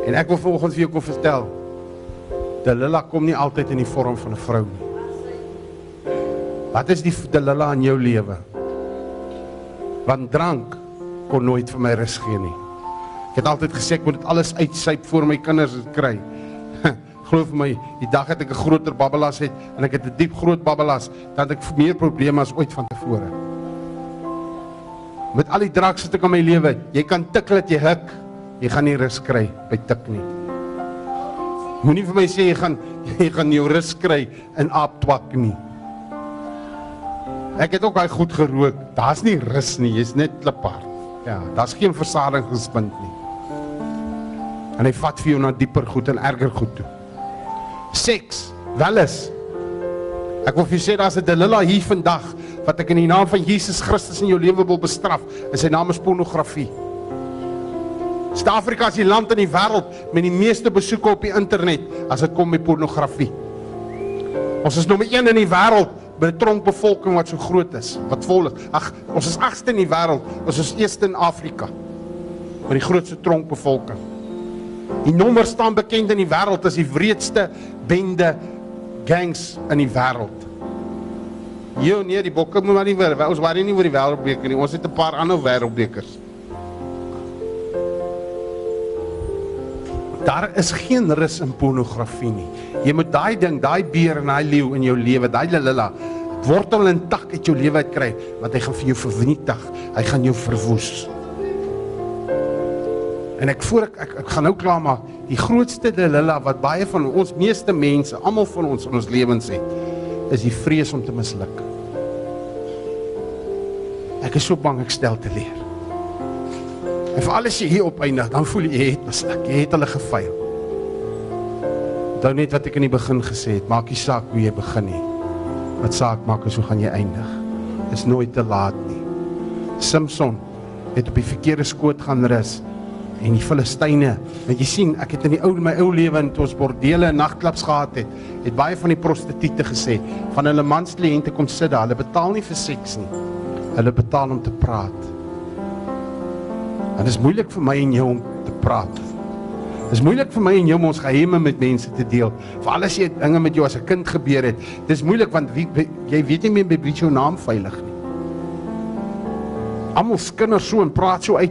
En ek wil volgens vir jou kom vertel. Delila kom nie altyd in die vorm van 'n vrou nie. Wat is die Delila in jou lewe? Want drank kon nooit vir my rus gee nie. Ek het altyd gesê ek moet dit alles uitsyp voor my kinders kry. Glo vir my, die dag het ek 'n groter babbelas het en ek het 'n diep groot babbelas, dan het ek meer probleme as ooit van tevore. Met al die drugs wat ek in my lewe, jy kan tik dat jy hik, jy gaan nie rus kry by tik nie. Moenie vir my sê jy gaan jy gaan jou rus kry in aaptwak nie. Ek het ook al goed gerook. Daar's nie rus nie, jy's net kliphard. Ja, daar's geen versadiging gespind nie. En hy vat vir jou na dieper goed en erger goed toe. Seks, welis. Ek wil vir jou sê daar's 'n Delila hier vandag wat ek in die naam van Jesus Christus in jou lewe wil bestraf. En sy naam is pornografie. Suid-Afrika is die land in die wêreld met die meeste besoeke op die internet as dit kom by pornografie. Ons is nommer 1 in die wêreld met 'n tronkbevolking wat so groot is, wat vol is. Ag, ons is 8ste in die wêreld, ons is eerste in Afrika met die grootste tronkbevolking. Die nommer staan bekend in die wêreld as die wreedste bende gangs in die wêreld. Jo nee, die bokke moet maar nie weer. Ons worry nie oor die wêreldbeker nie. Ons het 'n paar ander wêreldbekers. Daar is geen rus in pornografie nie. Jy moet daai ding, daai beer en daai leeu in jou lewe, daai lilla wortel en tak uit jou lewe uit kry, want hy gaan vir jou vernietig. Hy gaan jou verwoes. En ek voor ek ek, ek gaan nou klaar maak. Die grootste lilla wat baie van ons meeste mense, almal van ons in ons lewens het, is die vrees om te misluk. Ek is so bang ek stel te leer. En vir alles hier opeindig, dan voel jy jy het misluk. Jy het hulle gefaal. Onthou net wat ek in die begin gesê het, maak nie saak hoe jy begin nie. Wat saak maak is hoe gaan jy eindig. Is nooit te laat nie. Samson het op die verkeerde skoot gaan rus en die Filistyne, want jy sien, ek het in die ou my ou lewe in ons bordele en nagklubs gehad het, het baie van die prostituie gesê, van hulle manskliënte kom sit daar, hulle betaal nie vir seks nie. Hulle betaal om te praat. En dit is moeilik vir my en jou om te praat. Dit is moeilik vir my en jou om ons geheime met mense te deel. Veral as jy dinge met jou as 'n kind gebeur het. Dis moeilik want wie, jy weet nie meer by wie jou naam veilig nie. Almal skinder so en praat so uit.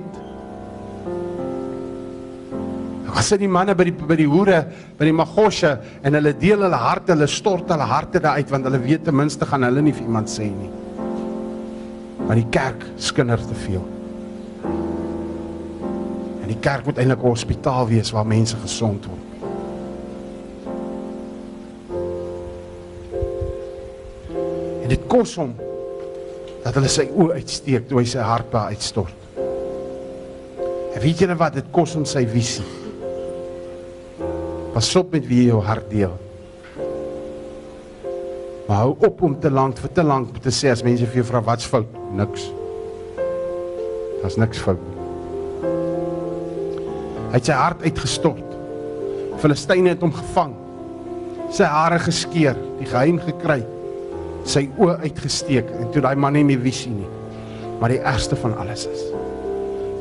As dit die manne by die by die hoere, by die magosje en hulle deel hulle harte, hulle stort hulle harte daar uit want hulle weet ten minste gaan hulle nie vir iemand sê nie. Maar die kerk skinder te veel. En die kerk moet eintlik 'n hospitaal wees waar mense gesond word. En dit kos hom dat hulle sy oë uitsteek toe hy sy hart daar uitstort. En weet julle wat dit kos hom sy visie? Pas op met wie jy jou hart deel. Maar hou op om te lank vir te lank te sê as mense vir jou vra wat's fout, niks. Daar's niks fout nie. Hy het sy hart uitgestort. Filistyne het hom gevang. Sy hare geskeur, die geheim gekry. Sy oë uitgesteek en toe daai man nie meer visie nie. Maar die ergste van alles is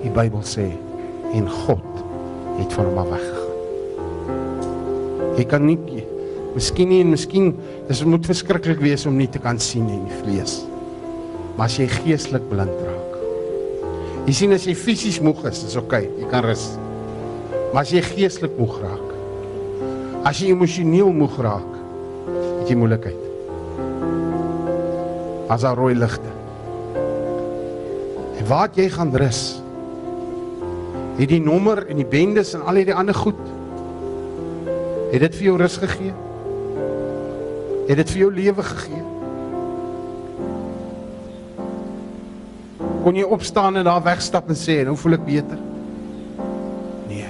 die Bybel sê en God het van hom af weggegaan. Jy kan nie Miskien nie en miskien dis moet verskriklik wees om nie te kan sien in die vlees. Maar as jy geestelik blind raak. Jy sien as jy fisies moeg is, is oukei, okay, jy kan rus. Maar as jy geestelik moeg raak, as jy emosioneel moeg raak, het jy moeilikheid. As daar rooi ligte. En waar jy gaan rus, het die nommer en die bendes en al hierdie ander goed het dit vir jou rus gegee? Het dit vir jou lewe gegee? Kon jy opstaan en daar wegstap en sê, "Nou voel ek beter?" Nee.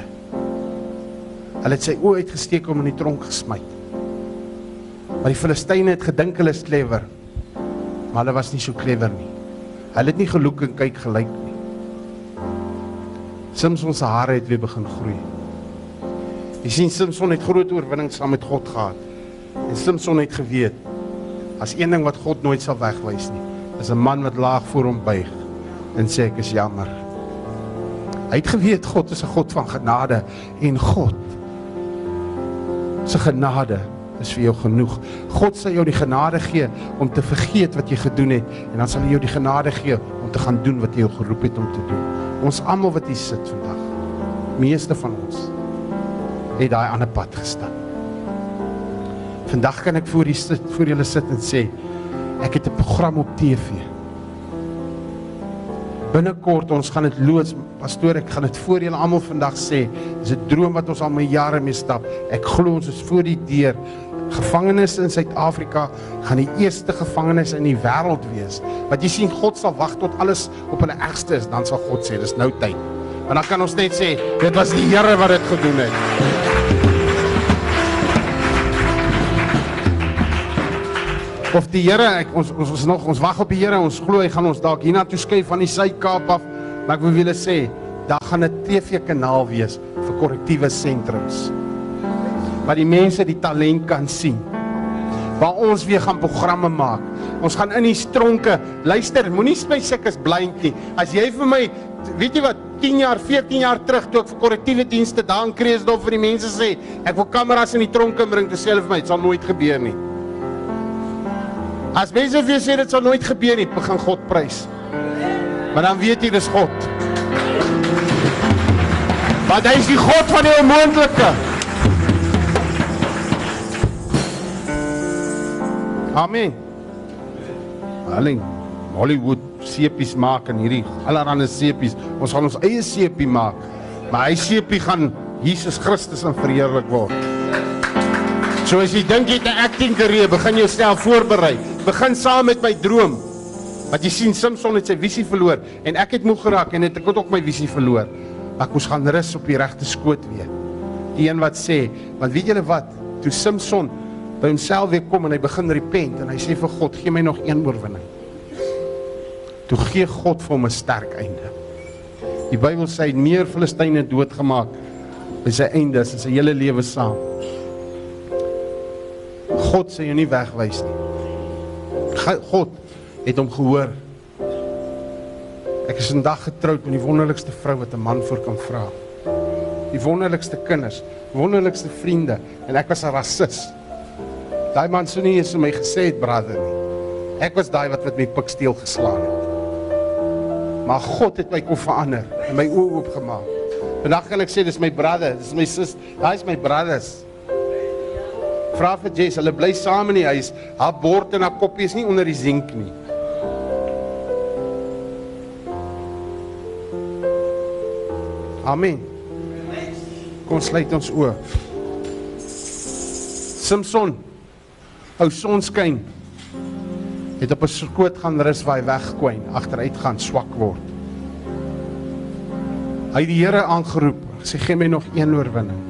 Hulle het sy oë uitgesteek om in die tronk gesmy. Maar die Filistyne het gedink hulle is clever. Maar hulle was nie so clever nie. Hulle het nie geloek en kyk gelyk nie. Samson se hare het weer begin groei. Jy sien Samson het groot oorwinning saam met God gehad. En Samson het geweet as een ding wat God nooit sal wegwys nie, is 'n man wat laag voor hom buig en sê ek is jammer. Hy het geweet God is 'n God van genade en God se genade is vir jou genoeg. God sal jou die genade gee om te vergeet wat jy gedoen het en dan sal hy jou die genade gee om te gaan doen wat hy jou geroep het om te doen. Ons almal wat hier sit vandag, meeste van ons het daai ander pad gestap. Vandag kan ek voor hier sit, voor julle sit en sê ek het 'n program op TV. Binnekort ons gaan dit loods, pastoor, ek gaan dit voor julle almal vandag sê. Dis 'n droom wat ons al my jare mee stap. Ek glo ons is voor die deur. Gevangenes in Suid-Afrika gaan die eerste gevangenes in die wêreld wees. Wat jy sien God sal wag tot alles op hulle ergste is, dan sal God sê dis nou tyd. En dan kan ons net sê dit was die Here wat dit gedoen het. Of die Here, ek ons ons is nog ons wag op die Here. Ons glo hy gaan ons dalk hiernatoe skuif van die Suid-Kaap af. Maar ek wil julle sê, daar gaan 'n TV-kanaal wees vir korrektiewe sentrums. Waar die mense die talent kan sien. Waar ons weer gaan programme maak. Ons gaan in die stronke. Luister, moenie my is blind nie. As jy vir my weet jy wat 10 jaar, 14 jaar terug toe ek vir korrektiewe dienste daar in Kreeusdorp vir die mense sê, ek wil kameras in die tronke bring, toe sê hulle vir my, dit sal nooit gebeur nie. As mense vir jou sê dit sal nooit gebeur nie, begin God prys. Maar dan weet jy dis God. Want hy is die God van die onmoontlike. Amen. Alleen Hollywood seepies maak en hierdie allerlei seepies. Ons gaan ons eie seepie maak. Maar hy seepie gaan Jesus Christus in verheerlik word. So as jy dink jy het 'n acting karier, begin jouself voorberei. Begin saam met my droom. Want jy sien Samson het sy visie verloor en ek het moeg geraak en het ek het ook my visie verloor. Ek moes gaan rus op die regte skoot weer. Die een wat sê, want weet julle wat? Toe Samson by homself weer kom en hy begin repent en hy sê vir God, gee my nog een oorwinning. Toe gee God vir hom 'n sterk einde. Die Bybel sê hy het meer Filistyne doodgemaak by sy einde as in sy hele lewe saam. God sê jou nie wegwys nie. God het hom gehoor. Ek is vandag getroud met die wonderlikste vrou wat 'n man voor kan vra. Die wonderlikste kinders, wonderlikste vriende en ek was 'n rasis. Daai man sou nie eens vir my gesê het brother nie. Ek was daai wat met my piksteel geslaan het. Maar God het my kom verander en my oë oopgemaak. Vandag kan ek sê dis my brother, dis my sis, daai is my brothers. Vra vir Jess, hulle bly saam in die huis. Haar bord en haar koppie is nie onder die sink nie. Amen. Kom sluit ons oë. Samson, ou sonskyn, het op 'n skoot gaan rus waar hy wegkwyn, agteruit gaan swak word. Hy het die Here aangeroep, sê gee my nog een oorwinning.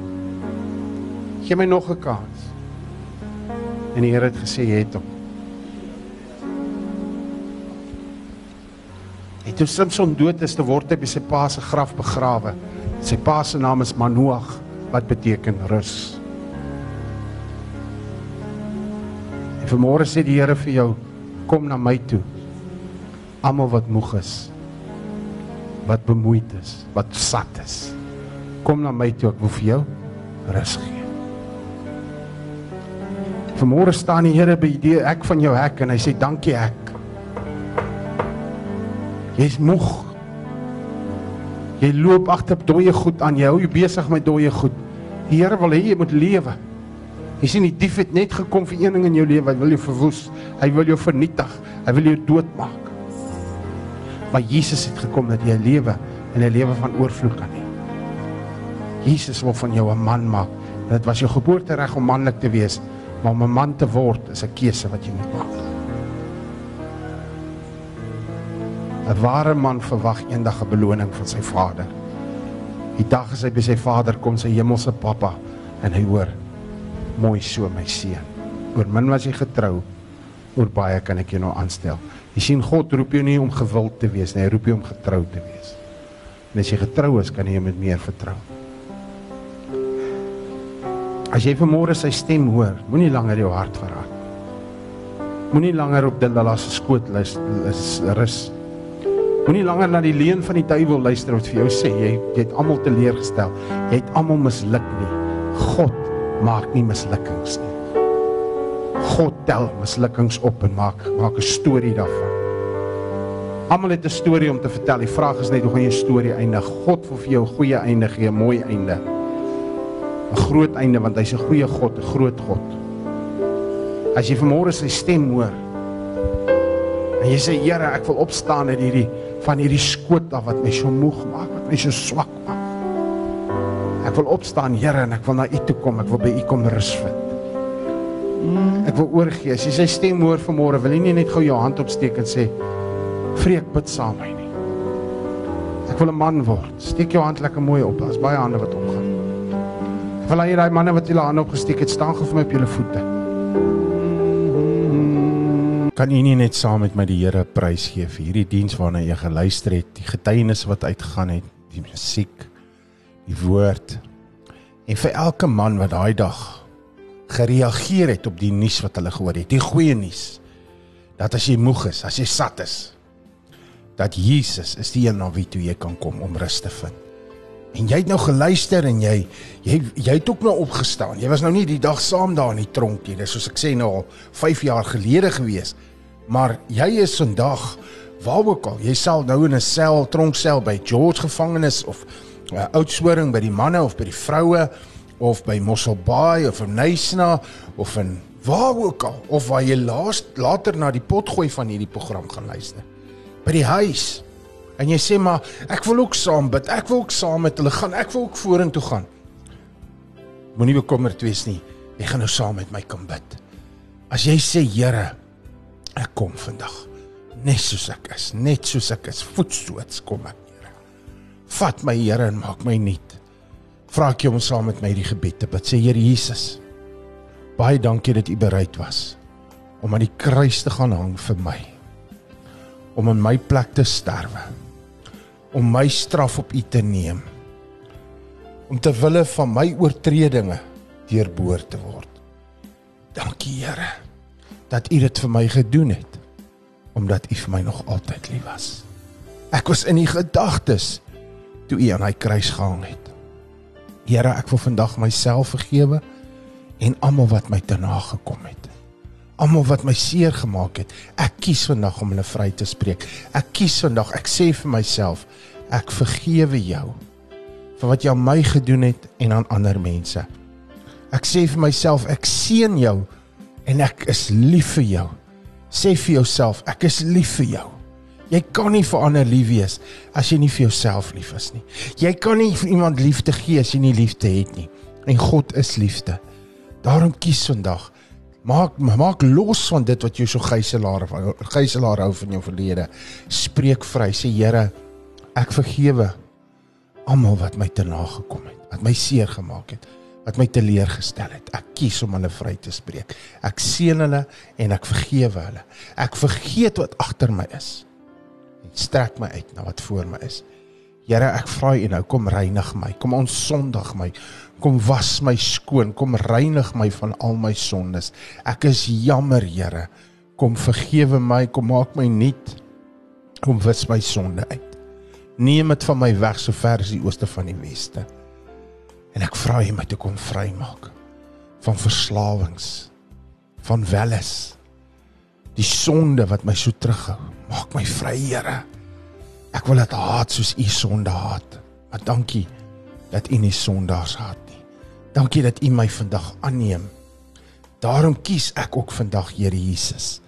Gee my nog 'n kans. En die Here het gesê jy het hom. En toe Samson dood is, te word hy by sy pa se graf begrawe. Sy pa se naam is Manoag wat beteken rus. En vanmôre sê die Here vir jou, kom na my toe. Almal wat moeg is, wat bemoeid is, wat sat is. Kom na my toe, ek wil vir jou rus gee. Vanmôre staan die Here by die ek van jou hek en hy sê dankie ek. Jy's moeg. Jy loop agter dooie goed aan. Jy hou jou besig met dooie goed. Die Here wil hê jy moet lewe. Jy sien die dief het net gekom vir een ding in jou lewe, hy wil jou verwoes. Hy wil jou vernietig. Hy wil jou doodmaak. Maar Jesus het gekom dat jy lewe en 'n lewe van oorvloed kan hê. Jesus wil van jou 'n man maak. Dit was jou geboortereg om manlik te wees, maar om 'n man te word is 'n keuse wat jy moet maak. 'n Ware man verwag eendag 'n beloning van sy vader. Die dag as hy by sy vader kom, sy hemelse pappa, en hy hoor: "Mooi so my seun. Oor min was jy getrou, oor baie kan ek jou nou aanstel." Jy sien God roep jou nie om gewild te wees nie, hy roep jou om getrou te wees. En as jy getrou is, kan jy hom met meer vertrou. As jy vanmôre sy stem hoor, moenie langer jou hart verraad. Moenie langer op Delilah se skoot lus rus. Moenie langer na die leuen van die duiwel luister wat vir jou sê jy jy het almal teleurgestel. Jy het almal misluk nie. God maak nie mislukkings nie. God tel mislukkings op en maak maak 'n storie daarvan. Almal het 'n storie om te vertel. Die vraag is net hoe gaan jou storie eindig? God wil vir jou 'n goeie einde gee, 'n mooi einde. 'n Groot einde want hy's 'n goeie God, 'n groot God. As jy vanmôre sy stem hoor en jy sê Here, ek wil opstaan uit hierdie van hierdie skoot af wat my so moeg maak, wat my so swak maak. Ek wil opstaan, Here, en ek wil na U toe kom. Ek wil by U kom rus vind. Ek wil oorgee. As jy sy stem hoor vanmôre, wil jy nie net gou jou hand opsteek en sê Vreek bid saam met my nie. Ek wil 'n man word. Steek jou hand lekker mooi op. Daar's baie hande wat opgaan. Wil hê daai manne wat julle hande opgesteek het, staan gou vir my op julle voete. Kan u nie net saam met my die Here prys gee vir hierdie diens waarna jy geluister het, die getuienisse wat uitgegaan het, die musiek, die woord en vir elke man wat daai dag gereageer het op die nuus wat hulle gehoor het, die goeie nuus dat as jy moeg is, as jy sat is, dat Jesus is die een na wie toe jy kan kom om rus te vind. En jy het nou geluister en jy jy jy het ook nou opgestaan. Jy was nou nie die dag saam daar in die tronk nie. Dis soos ek sê nou al 5 jaar gelede gewees. Maar jy is vandag waar ook al. Jy sal nou in 'n sel, tronksel by George gevangenis of 'n uh, oudsoring by die manne of by die vroue of by Mosselbaai of in Nysna of in waar ook al of waar jy laas later na die potgooi van hierdie program gaan luister. By die huis. En jy sê maar ek wil ook saam bid. Ek wil ook saam met hulle gaan. Ek wil ook vorentoe gaan. Moenie bekommerd wees nie. Jy gaan nou saam met my kan bid. As jy sê Here, ek kom vandag net soos ek is, net soos ek is, voetstoots kom ek, Here. Vat my Here en maak my nuut. Vra ek jou om saam met my die gebed te bid. Sê Here Jesus, baie dankie dat U bereid was om aan die kruis te gaan hang vir my. Om in my plek te sterwe. Om my straf op U te neem. Om ter wille van my oortredinge deurboor te word. Dankie Here dat U dit vir my gedoen het omdat U vir my nog altyd lief was. Ek was in U gedagtes toe U aan hy kruis gehang het. Here, ek wil vandag myself vergewe en almal wat my te nagekom het. Almal wat my seer gemaak het. Ek kies vandag om hulle vry te spreek. Ek kies vandag, ek sê vir myself, ek vergewe jou vir wat jy aan my gedoen het en aan ander mense. Ek sê vir myself, ek seën jou en ek is lief vir jou. Sê vir jouself, ek is lief vir jou. Jy kan nie vir ander lief wees as jy nie vir jouself lief is nie. Jy kan nie vir iemand liefde gee as jy nie liefde het nie. En God is liefde. Daarom kies vandag maak maak los van dit wat jou so gijslaar gijslaar hou van jou verlede. Spreek vry, sê Here, ek vergewe almal wat my te nagekom het, wat my seer gemaak het, wat my teleurgestel het. Ek kies om hulle vry te spreek. Ek seën hulle en ek vergewe hulle. Ek vergeet wat agter my is en strek my uit na wat voor my is. Here, ek vra U nou, kom reinig my, kom onsondig my, kom was my skoon, kom reinig my van al my sondes. Ek is jammer, Here. Kom vergewe my, kom maak my nuut. Kom wis my sonde uit. Neem dit van my weg so ver as die ooste van die weste. En ek vra U my te kom vrymaak van verslawings, van welles, die sonde wat my so terughou. Maak my vry, Here. Ek wil dit haat soos U sonde haat. Maar dankie dat U nie sondaars haat. Dankie dat U my vandag aanneem. Daarom kies ek ook vandag, Here Jesus,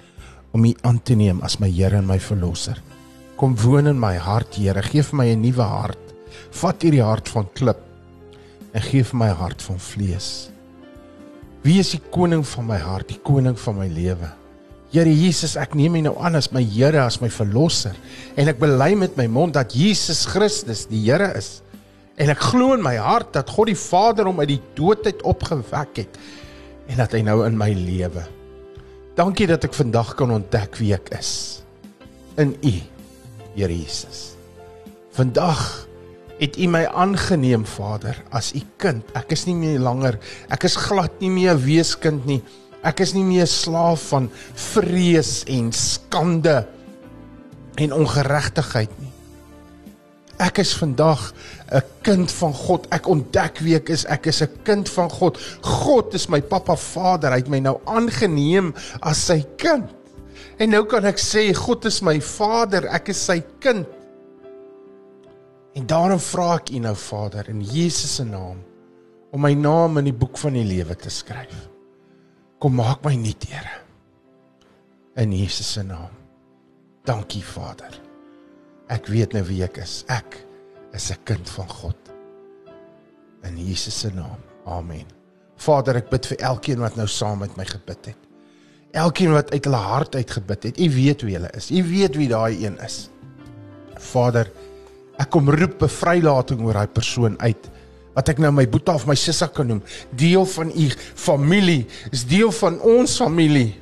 om U aan te neem as my Here en my verlosser. Kom woon in my hart, Here. Gee vir my 'n nuwe hart. Vat hierdie hart van klip en gee vir my hart van vlees. Wie is die koning van my hart, die koning van my lewe? Here Jesus, ek neem U nou aan as my Here, as my verlosser en ek bely met my mond dat Jesus Christus die Here is. En ek glo in my hart dat God die Vader hom uit die dood uit opgewek het en dat hy nou in my lewe. Dankie dat ek vandag kan ontdek wie ek is in U, Here Jesus. Vandag het U my aangeneem, Vader, as U kind. Ek is nie meer langer, ek is glad nie meer 'n weeskind nie. Ek is nie meer slaaf van vrees en skande en ongeregtigheid nie. Ek is vandag 'n kind van God. Ek ontdek wie ek is. Ek is 'n kind van God. God is my pappa Vader. Hy het my nou aangeneem as sy kind. En nou kan ek sê God is my Vader. Ek is sy kind. En daarom vra ek U nou Vader in Jesus se naam om my naam in die boek van die lewe te skryf. Kom maak my nuut, Here. In Jesus se naam. Dankie Vader. Ek weet nou wie ek is. Ek is 'n kind van God. In Jesus se naam. Amen. Vader, ek bid vir elkeen wat nou saam met my gebid het. Elkeen wat uit hulle hart uit gebid het. U weet wie hulle is. U weet wie daai een is. Vader, ek kom roep bevrylating oor daai persoon uit wat ek nou my boetie of my sussie kan noem, deel van u familie, is deel van ons familie.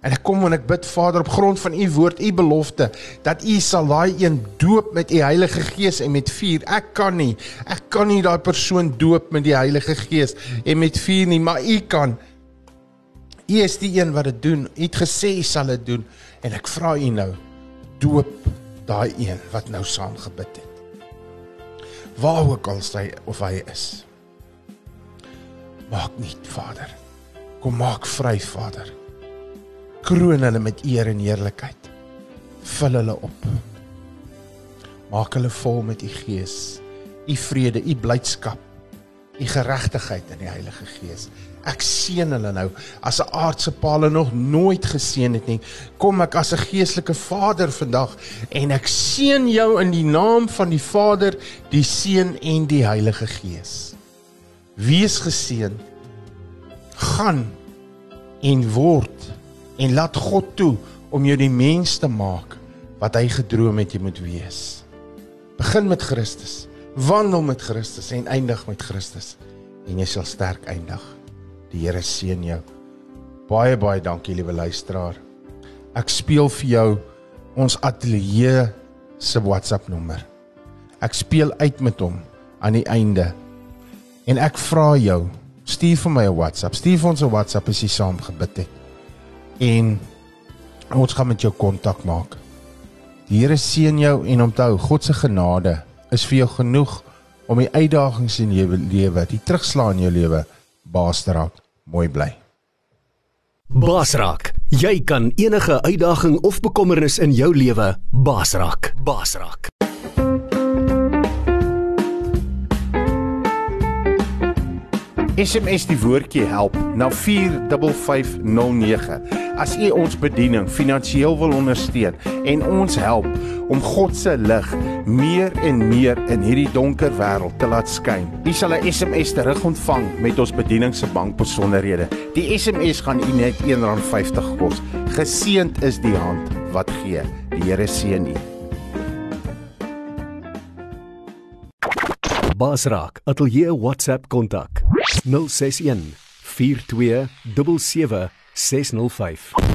En ek kom en ek bid Vader op grond van u woord, u belofte dat u sal daai een doop met u Heilige Gees en met vuur. Ek kan nie, ek kan nie daai persoon doop met die Heilige Gees en met vuur nie, maar u kan. U is die een wat dit doen. U het gesê u sal dit doen en ek vra u nou doop daai een wat nou saam gebid het. Waar ook al hy of hy is. Maak nie, Vader. Kom maak vry, Vader. Kroon hulle met eer en heerlikheid. Vul hulle op. Maak hulle vol met u Gees, u vrede, u blydskap, u geregtigheid in die Heilige Gees. Ek seën hulle nou as 'n aardse pa hulle nog nooit geseën het nie. Kom ek as 'n geestelike vader vandag en ek seën jou in die naam van die Vader, die Seun en die Heilige Gees. Wees geseën. Gaan en word en laat God toe om jou die mens te maak wat hy gedroom het jy moet wees. Begin met Christus, wandel met Christus en eindig met Christus en jy sal sterk eindig. Die Here seën jou. Baie baie dankie liewe luisteraar. Ek speel vir jou ons ateljee se WhatsApp nommer. Ek speel uit met hom aan die einde. En ek vra jou, stuur vir my 'n WhatsApp. Stuur vir ons 'n WhatsApp as jy saam gebid het. En ons gaan met jou kontak maak. Die Here seën jou en onthou, God se genade is vir jou genoeg om die uitdagings in jou lewe, die terugslag in jou lewe baas te raak. Mooi bly. Basraak, jy kan enige uitdaging of bekommernis in jou lewe basraak. Basraak. SMS die woordjie help na 45509. As u ons bediening finansiëel wil ondersteun en ons help om God se lig meer en meer in hierdie donker wêreld te laat skyn. U sal 'n SMS terug ontvang met ons bediening se bankbesonderhede. Die SMS gaan u net R1.50 kos. Geseend is die hand wat gee. Die Here seën u. Basraak, ateljee WhatsApp kontak 061 42 77 605.